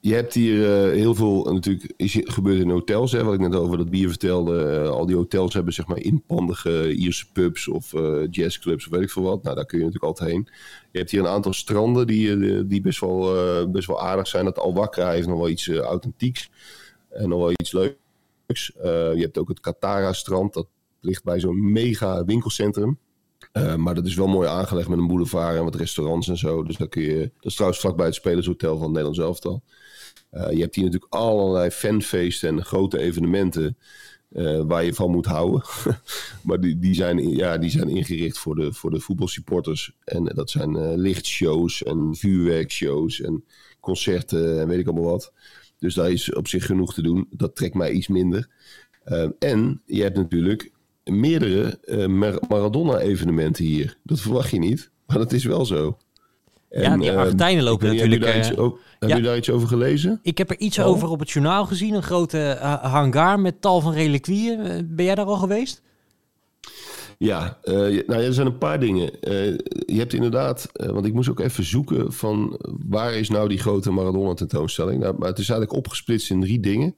je hebt hier eh, heel veel, natuurlijk is gebeurt in hotels, hè, wat ik net over dat bier vertelde. Eh, al die hotels hebben zeg maar inpandige Ierse pubs of eh, jazzclubs of weet ik veel wat. Nou, daar kun je natuurlijk altijd heen. Je hebt hier een aantal stranden die, die best, wel, best wel aardig zijn. Dat Al-Wakra heeft nog wel iets authentieks en nog wel iets leuks. Je hebt ook het Katara-strand, dat ligt bij zo'n mega winkelcentrum. Maar dat is wel mooi aangelegd met een boulevard en wat restaurants en zo. Dus daar kun je, dat is trouwens vlakbij het Spelershotel van Nederlands elftal. Eh, je hebt hier natuurlijk allerlei fanfeesten en grote evenementen eh, waar je van moet houden. <laughs> maar die, die, zijn, ja, die zijn ingericht voor de, voor de voetbalsupporters. En dat zijn eh, lichtshows en vuurwerkshows en concerten en weet ik allemaal wat. Dus daar is op zich genoeg te doen. Dat trekt mij iets minder. Eh, en je hebt natuurlijk meerdere Mar- Maradona-evenementen hier. Dat verwacht je niet, maar dat is wel zo.
Ja, die
eh,
Argentijnen lopen
weet niet,
natuurlijk...
Heb, je daar,
eh,
iets, over, heb
ja.
je daar iets over gelezen?
Ik heb er iets
Oh.
over op het journaal gezien. Een grote eh, hangar met tal van reliquieën. Eh, ben jij daar al geweest?
Ja, eh, nou ja, er zijn een paar dingen. Eh, je hebt inderdaad, eh, want ik moest ook even zoeken van waar is nou die grote Maradona tentoonstelling. Nou, maar het is eigenlijk opgesplitst in drie dingen.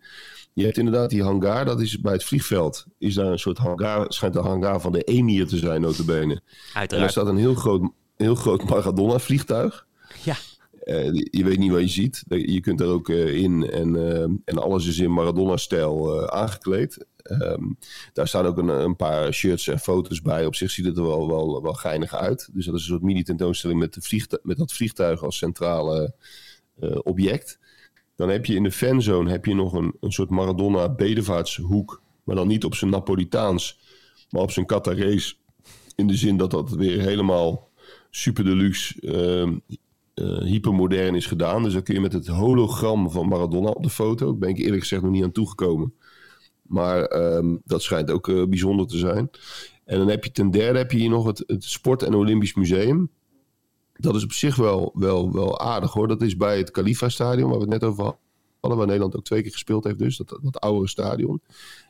Je hebt inderdaad die hangar, dat is bij het vliegveld. Is daar een soort hangar, schijnt de hangar van de emir te zijn, notabene. En daar
Uiteraard.
staat een heel groot, heel groot Maradona vliegtuig.
Ja.
Eh, je weet niet wat je ziet. Je kunt er ook eh, in en, eh, en alles is in Maradona-stijl aangekleed. Ehm, daar staan ook een, een paar shirts en foto's bij. Op zich ziet het er wel, wel, wel geinig uit. Dus dat is een soort mini-tentoonstelling met, de vliegtu- met dat vliegtuig als centrale object. Dan heb je in de fanzone heb je nog een, een soort Maradona bedevaartshoek. Maar dan niet op zijn Napolitaans. Maar op zijn Qatarese, in de zin dat dat weer helemaal super deluxe, uh, hypermodern is gedaan. Dus dan kun je met het hologram van Maradona op de foto. Daar ben ik eerlijk gezegd nog niet aan toegekomen. Maar um, dat schijnt ook uh, bijzonder te zijn. En dan heb je ten derde heb je hier nog het, Sport- en Olympisch Museum. Dat is op zich wel, wel, wel aardig hoor. Dat is bij het Khalifa-stadion waar we het net over hadden. Waar Nederland ook twee keer gespeeld heeft dus. Dat, dat oudere stadion.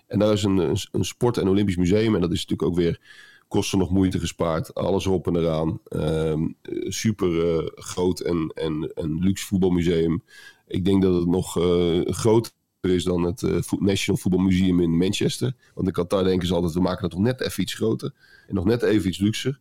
En daar is een, een Sport- en Olympisch Museum. En dat is natuurlijk ook weer kosten nog moeite gespaard. Alles op en eraan. Um, super uh, groot en, en, en luxe voetbalmuseum. Ik denk dat het nog uh, groter is dan het uh, National Football Museum in Manchester. Want in Qatar denken ze altijd, we maken het nog net even iets groter. En nog net even iets luxer.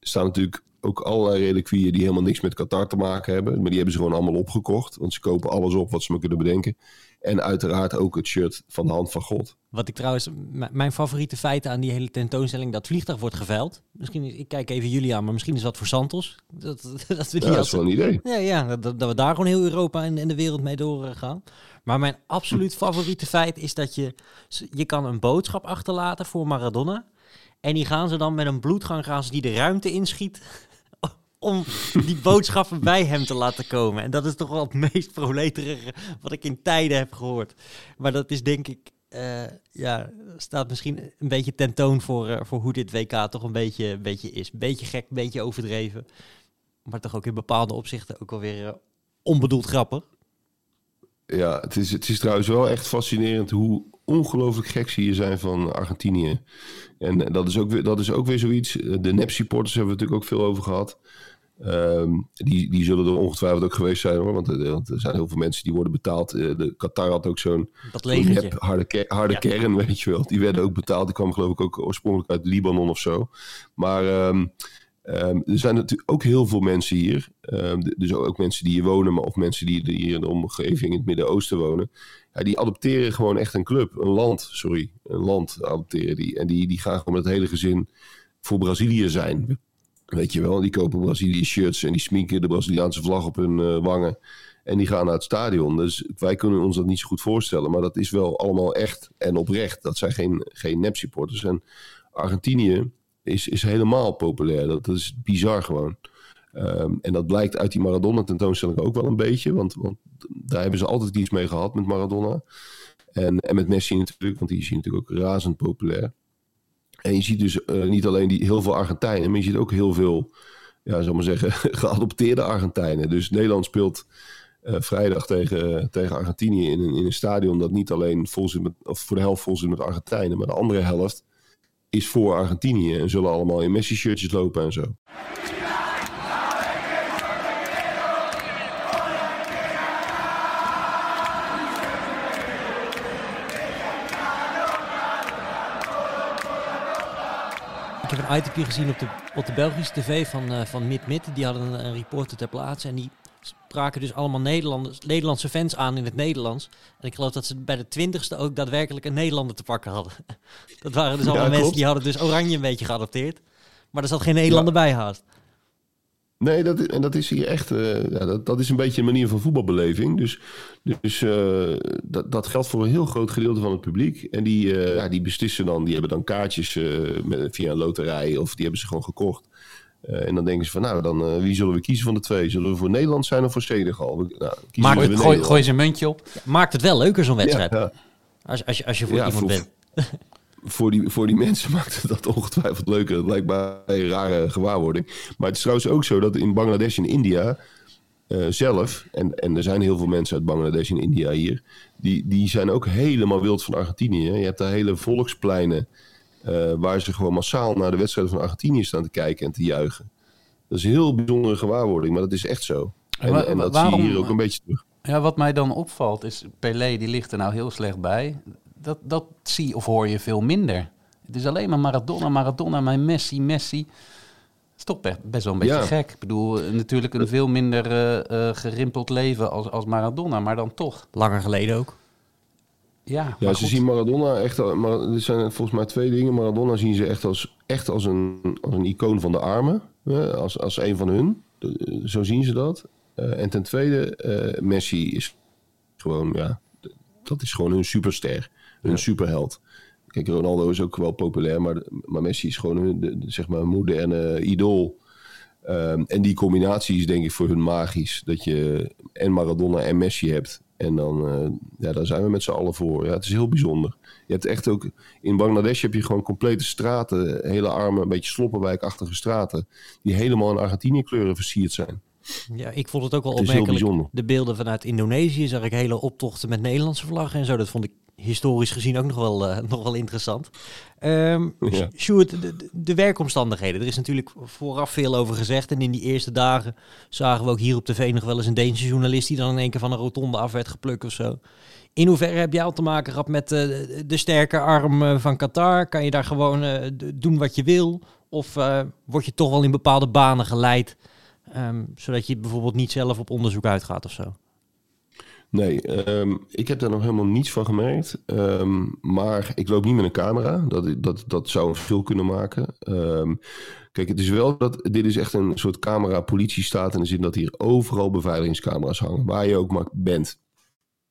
Er staan natuurlijk ook allerlei reliquieën die helemaal niks met Qatar te maken hebben. Maar die hebben ze gewoon allemaal opgekocht. Want ze kopen alles op wat ze maar kunnen bedenken. En uiteraard ook het shirt van de hand van God.
Wat ik trouwens, mijn favoriete feiten aan die hele tentoonstelling, dat vliegtuig wordt geveild. Misschien, ik kijk even jullie aan, maar misschien is dat voor Santos. <laughs> Dat,
dat, we die ja, dat is wel een idee.
Ja, ja dat, dat, we daar gewoon heel Europa en, en de wereld mee doorgaan. Maar mijn absoluut favoriete feit is dat je, je kan een boodschap achterlaten voor Maradona. En die gaan ze dan met een bloedgang gaan ze die de ruimte inschiet <laughs> om die boodschappen <laughs> bij hem te laten komen. En dat is toch wel het meest proleterige wat ik in tijden heb gehoord. Maar dat is denk ik, uh, ja, staat misschien een beetje tentoon voor, uh, voor hoe dit WK toch een beetje, een beetje is. Een beetje gek, een beetje overdreven. Maar toch ook in bepaalde opzichten ook wel weer uh, onbedoeld grappig.
Ja, het is, het is trouwens wel echt fascinerend hoe ongelooflijk gek ze hier zijn van Argentinië. En dat is ook weer, dat is ook weer zoiets. De NEP-supporters hebben we natuurlijk ook veel over gehad. Um, die, die zullen er ongetwijfeld ook geweest zijn hoor. Want, want, er zijn heel veel mensen die worden betaald. De Qatar had ook zo'n harde, ke harde ja. kern, <laughs> weet je wel. Die werden ook betaald. Die kwamen geloof ik ook oorspronkelijk uit Libanon of zo. Maar um, um, er zijn natuurlijk ook heel veel mensen hier. dus ook mensen die hier wonen, maar of mensen die hier in de omgeving in het Midden-Oosten wonen. Ja, die adopteren gewoon echt een club, een land, sorry. Een land adopteren die. En die, die gaan gewoon met het hele gezin voor Brazilië zijn. Weet je wel, die kopen Brazilië shirts en die sminken de Braziliaanse vlag op hun uh, wangen. En die gaan naar het stadion. Dus wij kunnen ons dat niet zo goed voorstellen. Maar dat is wel allemaal echt en oprecht. Dat zijn geen, geen nep-supporters. En Argentinië is, is helemaal populair. Dat, dat is bizar gewoon. Um, en dat blijkt uit die Maradona tentoonstelling ook wel een beetje. Want, want daar hebben ze altijd iets mee gehad met Maradona. En, en met Messi natuurlijk, want die is hier natuurlijk ook razend populair. En je ziet dus uh, niet alleen die, heel veel Argentijnen, maar je ziet ook heel veel, ja, zal maar zeggen, <laughs> geadopteerde Argentijnen. Dus Nederland speelt uh, vrijdag tegen, tegen Argentinië in een, in een stadion dat niet alleen vol zit met, of voor de helft vol zit met Argentijnen, maar de andere helft is voor Argentinië en zullen allemaal in Messi-shirtjes lopen en zo.
Een itemje gezien op de, op de Belgische tv van, uh, van Mid Mid. Die hadden een, een, reporter ter plaatse. En die spraken dus allemaal Nederlanders, Nederlandse fans aan in het Nederlands. En ik geloof dat ze bij de twintigste ook daadwerkelijk een Nederlander te pakken hadden. <laughs> dat waren dus allemaal ja, mensen die hadden dus Oranje een beetje geadopteerd. Maar er zat geen Nederlander ja. bij haast.
Nee, dat, en dat is hier echt. Uh, ja, dat, dat is een beetje een manier van voetbalbeleving. Dus, dus uh, dat, dat geldt voor een heel groot gedeelte van het publiek. En die, uh, ja, die beslissen dan, die hebben dan kaartjes met, via een loterij of die hebben ze gewoon gekocht. en dan denken ze van, nou, dan wie zullen we kiezen van de twee? Zullen we voor Nederland zijn of voor Senegal? Nou,
Maak het, gooi, gooi ze een muntje op. Maakt het wel leuker, zo'n wedstrijd. Ja. Als, als, als je voor iemand bent.
Voor die, voor die <laughs> mensen maakt dat ongetwijfeld leuker. Het lijkt mij een rare gewaarwording. Maar het is trouwens ook zo dat in Bangladesh en India uh, zelf, en, en er zijn heel veel mensen uit Bangladesh en India hier, die, die zijn ook helemaal wild van Argentinië. Je hebt daar hele volkspleinen uh, waar ze gewoon massaal naar de wedstrijden van Argentinië staan te kijken en te juichen. Dat is een heel bijzondere gewaarwording, maar dat is echt zo. En, dat
waarom,
zie je hier ook een beetje terug.
Ja, wat mij dan opvalt is, Pelé die ligt er nou heel slecht bij dat, dat zie of hoor je veel minder. Het is alleen maar Maradona, Maradona, mijn Messi, Messi. Is toch best wel een beetje ja. gek. Ik bedoel, natuurlijk een veel minder uh, uh, gerimpeld leven als, als Maradona, maar dan toch.
Langer geleden ook.
Ja, ja ze goed. zien Maradona echt... Maar er zijn volgens mij twee dingen. Maradona zien ze echt als, echt als, een, als een icoon van de armen. Als, als een van hun. Zo zien ze dat. Uh, en ten tweede, Messi is gewoon... Ja, dat is gewoon hun superster. Een ja. superheld. Kijk, Ronaldo is ook wel populair, maar, maar Messi is gewoon een de, zeg maar, moderne idool. Um, en die combinatie is denk ik voor hun magisch. Dat je en Maradona en Messi hebt. En dan, uh, ja, daar zijn we met z'n allen voor. Ja, het is heel bijzonder. Je hebt echt ook... In Bangladesh heb je gewoon complete straten. Hele arme, een beetje sloppenwijkachtige straten. Die helemaal in Argentinië kleuren versierd zijn.
Ja, ik vond het ook wel het opmerkelijk. De beelden vanuit Indonesië zag ik hele optochten met Nederlandse vlaggen en zo. Dat vond ik historisch gezien ook nog wel, uh, <laughs> nog wel interessant. Um, ja. Sjoerd, de, de, werkomstandigheden. Er is natuurlijk vooraf veel over gezegd. En in die eerste dagen zagen we ook hier op tv nog wel eens een Deense journalist... die dan in één keer van een rotonde af werd geplukt of zo. In hoeverre heb jij al te maken gehad met uh, de sterke arm uh, van Qatar? Kan je daar gewoon doen wat je wil? Of word je toch wel in bepaalde banen geleid... Um, zodat je bijvoorbeeld niet zelf op onderzoek uitgaat of zo?
Nee, um, ik heb daar nog helemaal niets van gemerkt. Um, maar ik loop niet met een camera. Dat, dat, dat zou een verschil kunnen maken. Um, kijk, het is wel dat dit is echt een soort camera-politie staat. In de zin dat hier overal beveiligingscamera's hangen. Waar je ook maar bent.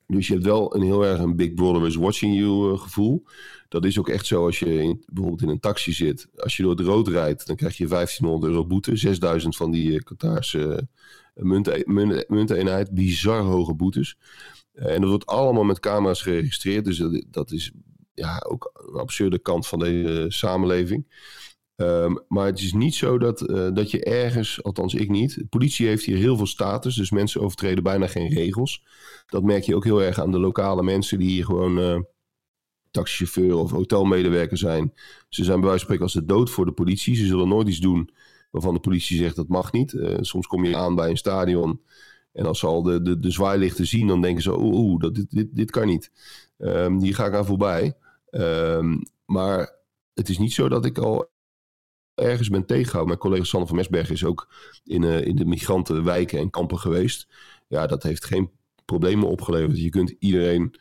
Dus je hebt wel een heel erg een Big Brother is watching you uh, gevoel. Dat is ook echt zo als je bijvoorbeeld in een taxi zit. Als je door het rood rijdt, dan krijg je 1500 euro boete. 6000 van die uh, Munteenheid. Bizar hoge boetes. Eh, en dat wordt allemaal met camera's geregistreerd. Dus dat, is ja, ook een absurde kant van deze samenleving. Um, maar het is niet zo dat, uh, dat je ergens, althans ik niet. De politie heeft hier heel veel status, dus mensen overtreden bijna geen regels. Dat merk je ook heel erg aan de lokale mensen die hier gewoon uh, taxichauffeur of hotelmedewerker zijn. Ze zijn bij wijze van spreken als de dood voor de politie. Ze zullen nooit iets doen waarvan de politie zegt dat mag niet. Uh, soms kom je aan bij een stadion en als ze al de, de, de zwaailichten zien, dan denken ze, oeh, dat, dit, dit, dit kan niet. Um, hier ga ik aan voorbij. Um, maar het is niet zo dat ik al ergens ben tegengehouden. Mijn collega Sander van Mesberg is ook in, uh, in de migrantenwijken en kampen geweest. Ja, dat heeft geen problemen opgeleverd. Je kunt iedereen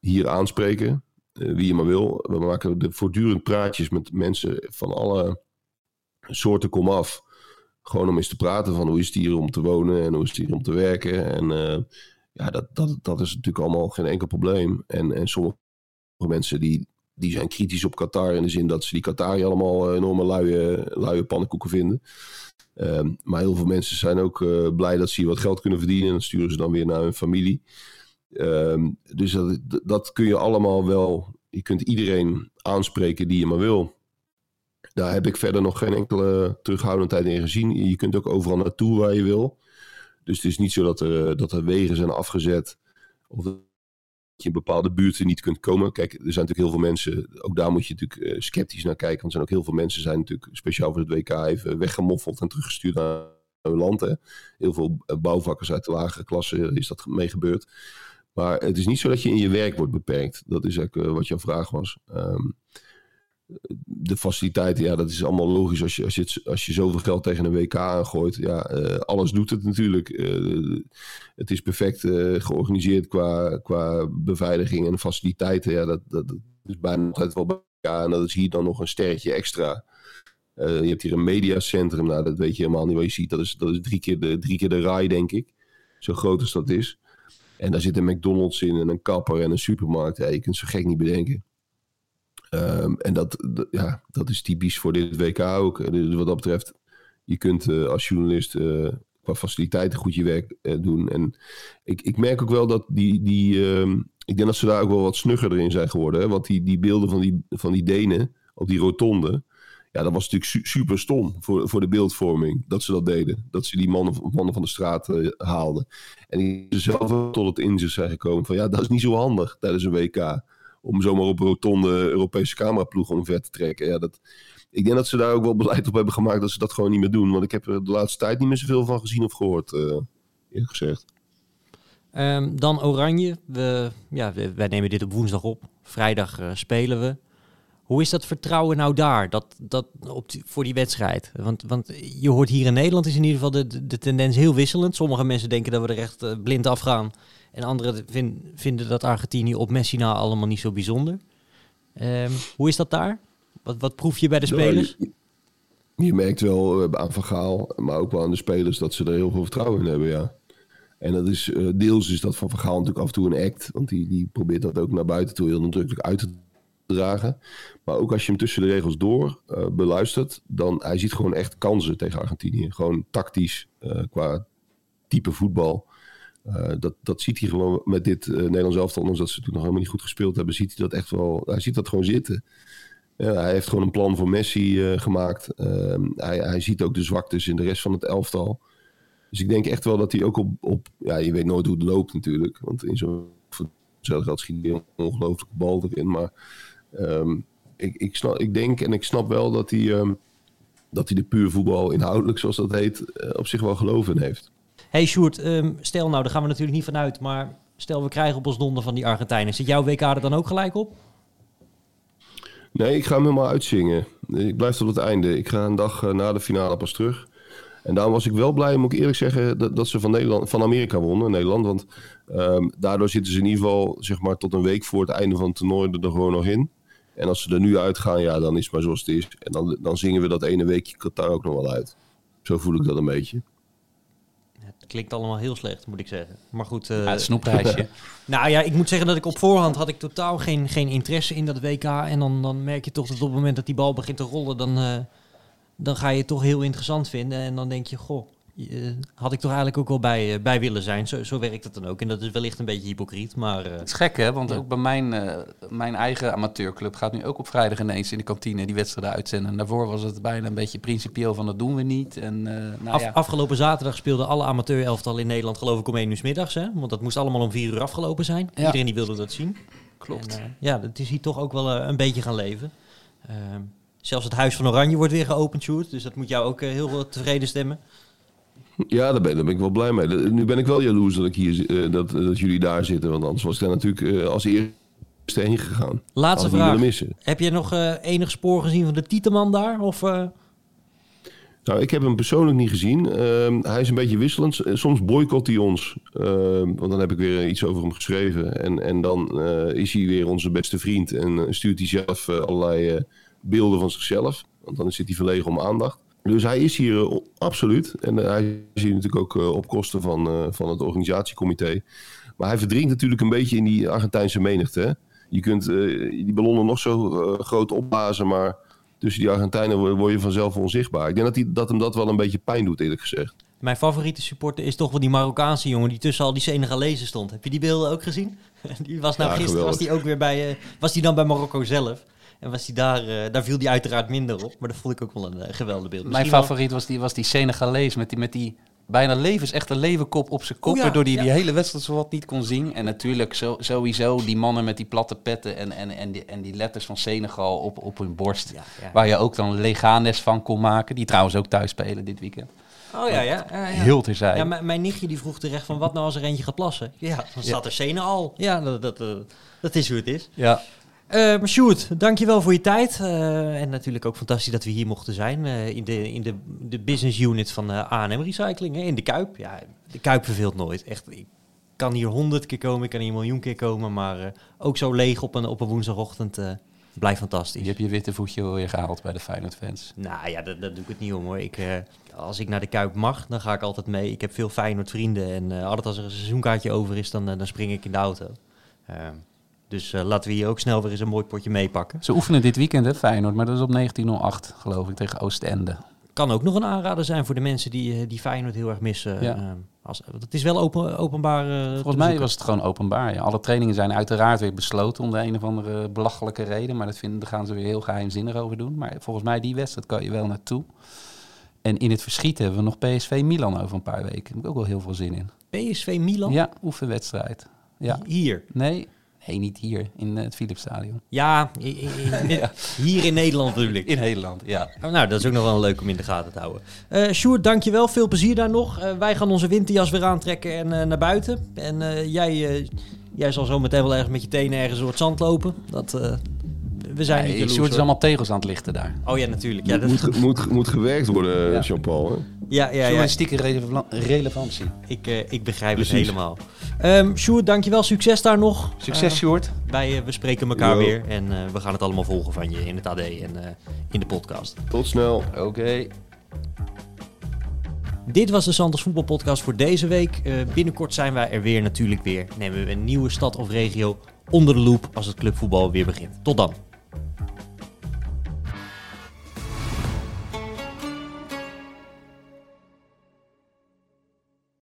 hier aanspreken, uh, wie je maar wil. We maken de voortdurend praatjes met mensen van alle soorten komaf. Gewoon om eens te praten van hoe is het hier om te wonen en hoe is het hier om te werken. En uh, ja, dat, dat, dat is natuurlijk allemaal geen enkel probleem. En, en sommige mensen die, die zijn kritisch op Qatar in de zin dat ze die Qatari allemaal enorme luie, luie pannenkoeken vinden. Um, maar heel veel mensen zijn ook uh, blij dat ze hier wat geld kunnen verdienen. En dan sturen ze dan weer naar hun familie. Um, dus dat, dat kun je allemaal wel. Je kunt iedereen aanspreken die je maar wil. Daar heb ik verder nog geen enkele terughoudendheid in gezien. Je kunt ook overal naartoe waar je wil. Dus het is niet zo dat er, dat er wegen zijn afgezet. Of dat je in bepaalde buurten niet kunt komen. Kijk, er zijn natuurlijk heel veel mensen. Ook daar moet je natuurlijk uh, sceptisch naar kijken. Want er zijn ook heel veel mensen zijn natuurlijk speciaal voor het WK even weggemoffeld en teruggestuurd naar hun land. Hè. Heel veel eh, bouwvakkers uit de lagere klasse is dat mee gebeurd. Maar het is niet zo dat je in je werk wordt beperkt. Dat is eigenlijk wat jouw vraag was. Um, de faciliteiten, ja, dat is allemaal logisch als je, als je, als je zoveel geld tegen een WK aangooit. Ja, uh, alles doet het natuurlijk. Uh, het is perfect uh, georganiseerd qua, qua beveiliging en faciliteiten. Ja, dat, dat, is bijna altijd wel bij elkaar. En dat is hier dan nog een sterretje extra. je hebt hier een mediacentrum. Nou, dat weet je helemaal niet wat je ziet. Dat is, dat is drie, keer de, drie keer de RAI, denk ik. Zo groot als dat is. En daar zit een McDonald's in en een kapper en een supermarkt. Ja, je kunt zo gek niet bedenken. Um, en dat, ja, dat is typisch voor dit WK ook. Dus wat dat betreft, je kunt uh, als journalist uh, qua faciliteiten goed je werk doen. En ik, ik merk ook wel dat die. die um, ik denk dat ze daar ook wel wat snugger in zijn geworden. Hè? Want die, die beelden van die, van die Denen op die rotonde. Ja, dat was natuurlijk su super stom voor, voor de beeldvorming dat ze dat deden. Dat ze die mannen, mannen van de straat haalden. En die zelf tot het inzicht zijn gekomen van ja, dat is niet zo handig tijdens een WK om zomaar op rotonde Europese cameraploegen omver te trekken. Ja, dat, ik denk dat ze daar ook wel beleid op hebben gemaakt dat ze dat gewoon niet meer doen. Want ik heb er de laatste tijd niet meer zoveel van gezien of gehoord, uh, gezegd.
Um, dan Oranje. We, ja, wij nemen dit op woensdag op. Vrijdag uh, spelen we. Hoe is dat vertrouwen nou daar dat, dat op voor die wedstrijd? Want, want je hoort hier in Nederland is in ieder geval de, de, de tendens heel wisselend. Sommige mensen denken dat we er echt uh, blind afgaan. En anderen vind, vinden dat Argentinië op Messi na allemaal niet zo bijzonder. Um, hoe is dat daar? Wat, wat proef je bij de spelers?
Je, je, merkt wel aan Van Gaal, maar ook wel aan de spelers, dat ze er heel veel vertrouwen in hebben, ja. En dat is, uh, deels is dat van Van Gaal natuurlijk af en toe een act. Want die, die probeert dat ook naar buiten toe heel nadrukkelijk uit te dragen. Maar ook als je hem tussen de regels door uh, beluistert, dan hij ziet gewoon echt kansen tegen Argentinië. Gewoon tactisch, uh, qua type voetbal. Uh, dat, dat ziet hij gewoon met dit Nederlands elftal, ondanks dat ze toen nog helemaal niet goed gespeeld hebben, ziet hij dat echt wel. Hij ziet dat gewoon zitten. Ja, hij heeft gewoon een plan voor Messi gemaakt. Ehm, hij, hij ziet ook de zwaktes in de rest van het elftal. Dus ik denk echt wel dat hij ook op, op ja, je weet nooit hoe het loopt natuurlijk. Want in zo'n geld schiet hij een ongelooflijke bal erin. Maar um, ik, ik, snap, ik denk en ik snap wel dat hij, um, dat hij de puur voetbal inhoudelijk, zoals dat heet, uh, op zich wel geloof in heeft.
Hey Sjoerd, um, stel nou, daar gaan we natuurlijk niet vanuit, maar stel we krijgen op ons donder van die Argentijnen. Zit jouw WK er dan ook gelijk op?
Nee, ik ga hem helemaal uitzingen. Ik blijf tot het einde. Ik ga een dag uh, na de finale pas terug. En daarom was ik wel blij, moet ik eerlijk zeggen, dat, dat ze van, Nederland, van Amerika wonnen, Nederland. Want um, daardoor zitten ze in ieder geval zeg maar, tot een week voor het einde van het toernooi er gewoon nog in. En als ze er nu uitgaan, ja, dan is het maar zoals het is. En dan, dan zingen we dat ene weekje Qatar ook nog wel uit. Zo voel ik dat een beetje.
Klinkt allemaal heel slecht, moet ik zeggen. Maar goed. Uh,
ja, het snoepreisje. <laughs>
nou ja, ik moet zeggen dat ik op voorhand had ik totaal geen, geen interesse in dat WK. En dan, dan merk je toch dat op het moment dat die bal begint te rollen, dan, uh, dan ga je het toch heel interessant vinden. En dan denk je, goh, had ik toch eigenlijk ook wel bij, uh, bij willen zijn. Zo, zo werkt het dan ook. En dat is wellicht een beetje hypocriet, maar... Uh,
het is gek, hè? Want ja. ook bij mijn, mijn eigen amateurclub gaat nu ook op vrijdag ineens in de kantine die wedstrijden uitzenden. En daarvoor was het bijna een beetje principieel van dat doen we niet. En, nou
Af,
ja.
Afgelopen zaterdag speelden alle amateurelftal in Nederland geloof ik om 1 uur middags. Hè? Want dat moest allemaal om 4 uur afgelopen zijn. Ja. Iedereen die wilde dat zien.
Klopt.
En, ja, het is hier toch ook wel een beetje gaan leven. Ehm, zelfs het Huis van Oranje wordt weer geopend, Sjoerd. Dus dat moet jou ook heel tevreden stemmen.
Ja, daar ben, daar ben, ik wel blij mee. Nu ben ik wel jaloers dat, ik hier, uh, dat, dat jullie daar zitten. Want anders was ik daar natuurlijk uh, als eerste heen gegaan.
Laatste vraag. Heb je nog uh, enig spoor gezien van de Tieteman daar? Of,
Nou, ik heb hem persoonlijk niet gezien. Ehm, hij is een beetje wisselend. Soms boycott hij ons. Ehm, want dan heb ik weer iets over hem geschreven. En, en dan is hij weer onze beste vriend. En stuurt hij zelf allerlei beelden van zichzelf. Want dan zit hij verlegen om aandacht. Dus hij is hier uh, absoluut. En uh, hij is hier natuurlijk ook uh, op kosten van, van het organisatiecomité. Maar hij verdrinkt natuurlijk een beetje in die Argentijnse menigte. Hè? Je kunt die ballonnen nog zo groot opblazen, maar tussen die Argentijnen word je vanzelf onzichtbaar. Ik denk dat, die, dat hem dat wel een beetje pijn doet, eerlijk gezegd.
Mijn favoriete supporter is toch wel die Marokkaanse jongen die tussen al die Senegalezen stond. Heb je die beelden ook gezien? <laughs> die was nou ja, gisteren was die ook weer bij, was die dan bij Marokko zelf. En was hij daar, uh, daar viel hij uiteraard minder op. Maar dat vond ik ook wel een uh, geweldig beeld.
Mijn Misschien favoriet was die, was die Senegalees met die, met die bijna levensechte levenkop op zijn kop. Oh ja, waardoor hij ja. die hele wedstrijd zo wat niet kon zien. En natuurlijk zo, sowieso die mannen met die platte petten en, en, en, die, en die letters van Senegal op, op hun borst. Ja, waar je ook dan Leganes van kon maken. Die trouwens ook thuis spelen dit weekend.
Oh ja, ja. ja, ja.
Heel terzijde.
Ja, mijn nichtje die vroeg terecht van wat nou als er eentje gaat plassen? Ja, dan staat er Senegal. Ja, dat, dat, uh, dat is hoe het is.
Ja.
Uh, Sjoerd, dankjewel voor je tijd. Uh, en natuurlijk ook fantastisch dat we hier mochten zijn. Uh, in de, in de, de business unit van A&M Recycling. Hè, in de Kuip. Ja, de Kuip verveelt nooit. Echt, ik kan hier honderd keer komen. Ik kan hier een miljoen keer komen. Maar ook zo leeg op een, op een woensdagochtend. blijft fantastisch.
Je hebt je witte voetje weer gehaald bij de Feyenoord fans.
Nou ja, dat, dat doe ik het niet om hoor. Ik, als ik naar de Kuip mag, dan ga ik altijd mee. Ik heb veel Feyenoord vrienden. En altijd als er een seizoenkaartje over is, dan, dan spring ik in de auto. Dus uh, laten we hier ook snel weer eens een mooi potje meepakken.
Ze oefenen dit weekend, hè, Feyenoord, maar dat is op 1908, geloof ik, tegen Oostende.
Kan ook nog een aanrader zijn voor de mensen die, die Feyenoord heel erg missen. Ja. Uh, als, het is wel open, openbaar. Uh,
Volgens mij was het gewoon openbaar. Ja. Alle trainingen zijn uiteraard weer besloten om de een of andere belachelijke reden. Maar dat vinden, daar gaan ze weer heel geheimzinnig over doen. Maar volgens mij die wedstrijd kan je wel naartoe. En in het verschiet hebben we nog PSV Milan over een paar weken. Daar heb ik ook wel heel veel zin in.
PSV Milan?
Ja, oefenwedstrijd. Ja.
Hier?
Nee, Nee, niet hier, in het Philipsstadion.
Ja, in, in, <laughs> ja, hier in Nederland natuurlijk.
In Nederland, ja.
Oh, nou, dat is ook nog wel leuk om in de gaten te houden. Uh, Sjoerd, dankjewel. Veel plezier daar nog. Uh, wij gaan onze winterjas weer aantrekken en uh, naar buiten. En jij, jij zal zo meteen wel ergens met je tenen ergens door het zand lopen. Dat, we zijn
nee,
niet jaloers,
Sjoerd is allemaal tegels aan het lichten daar.
Oh ja, natuurlijk. Ja,
dat... moet, moet, moet gewerkt worden, ja. Jean-Paul. Hè?
Ja, ja, ja.
Journalistieke rele relevantie.
Ik, uh, ik begrijp Precies. het helemaal. Um, Sjoerd, dankjewel. Succes daar nog.
Succes, uh, Sjoerd.
Wij uh, we spreken elkaar Yo. weer. En we gaan het allemaal volgen van je in het AD en in de podcast.
Tot snel.
Oké. Okay.
Dit was de Santos Voetbalpodcast voor deze week. binnenkort zijn wij er weer natuurlijk weer. Nemen we een nieuwe stad of regio onder de loep als het clubvoetbal weer begint. Tot dan.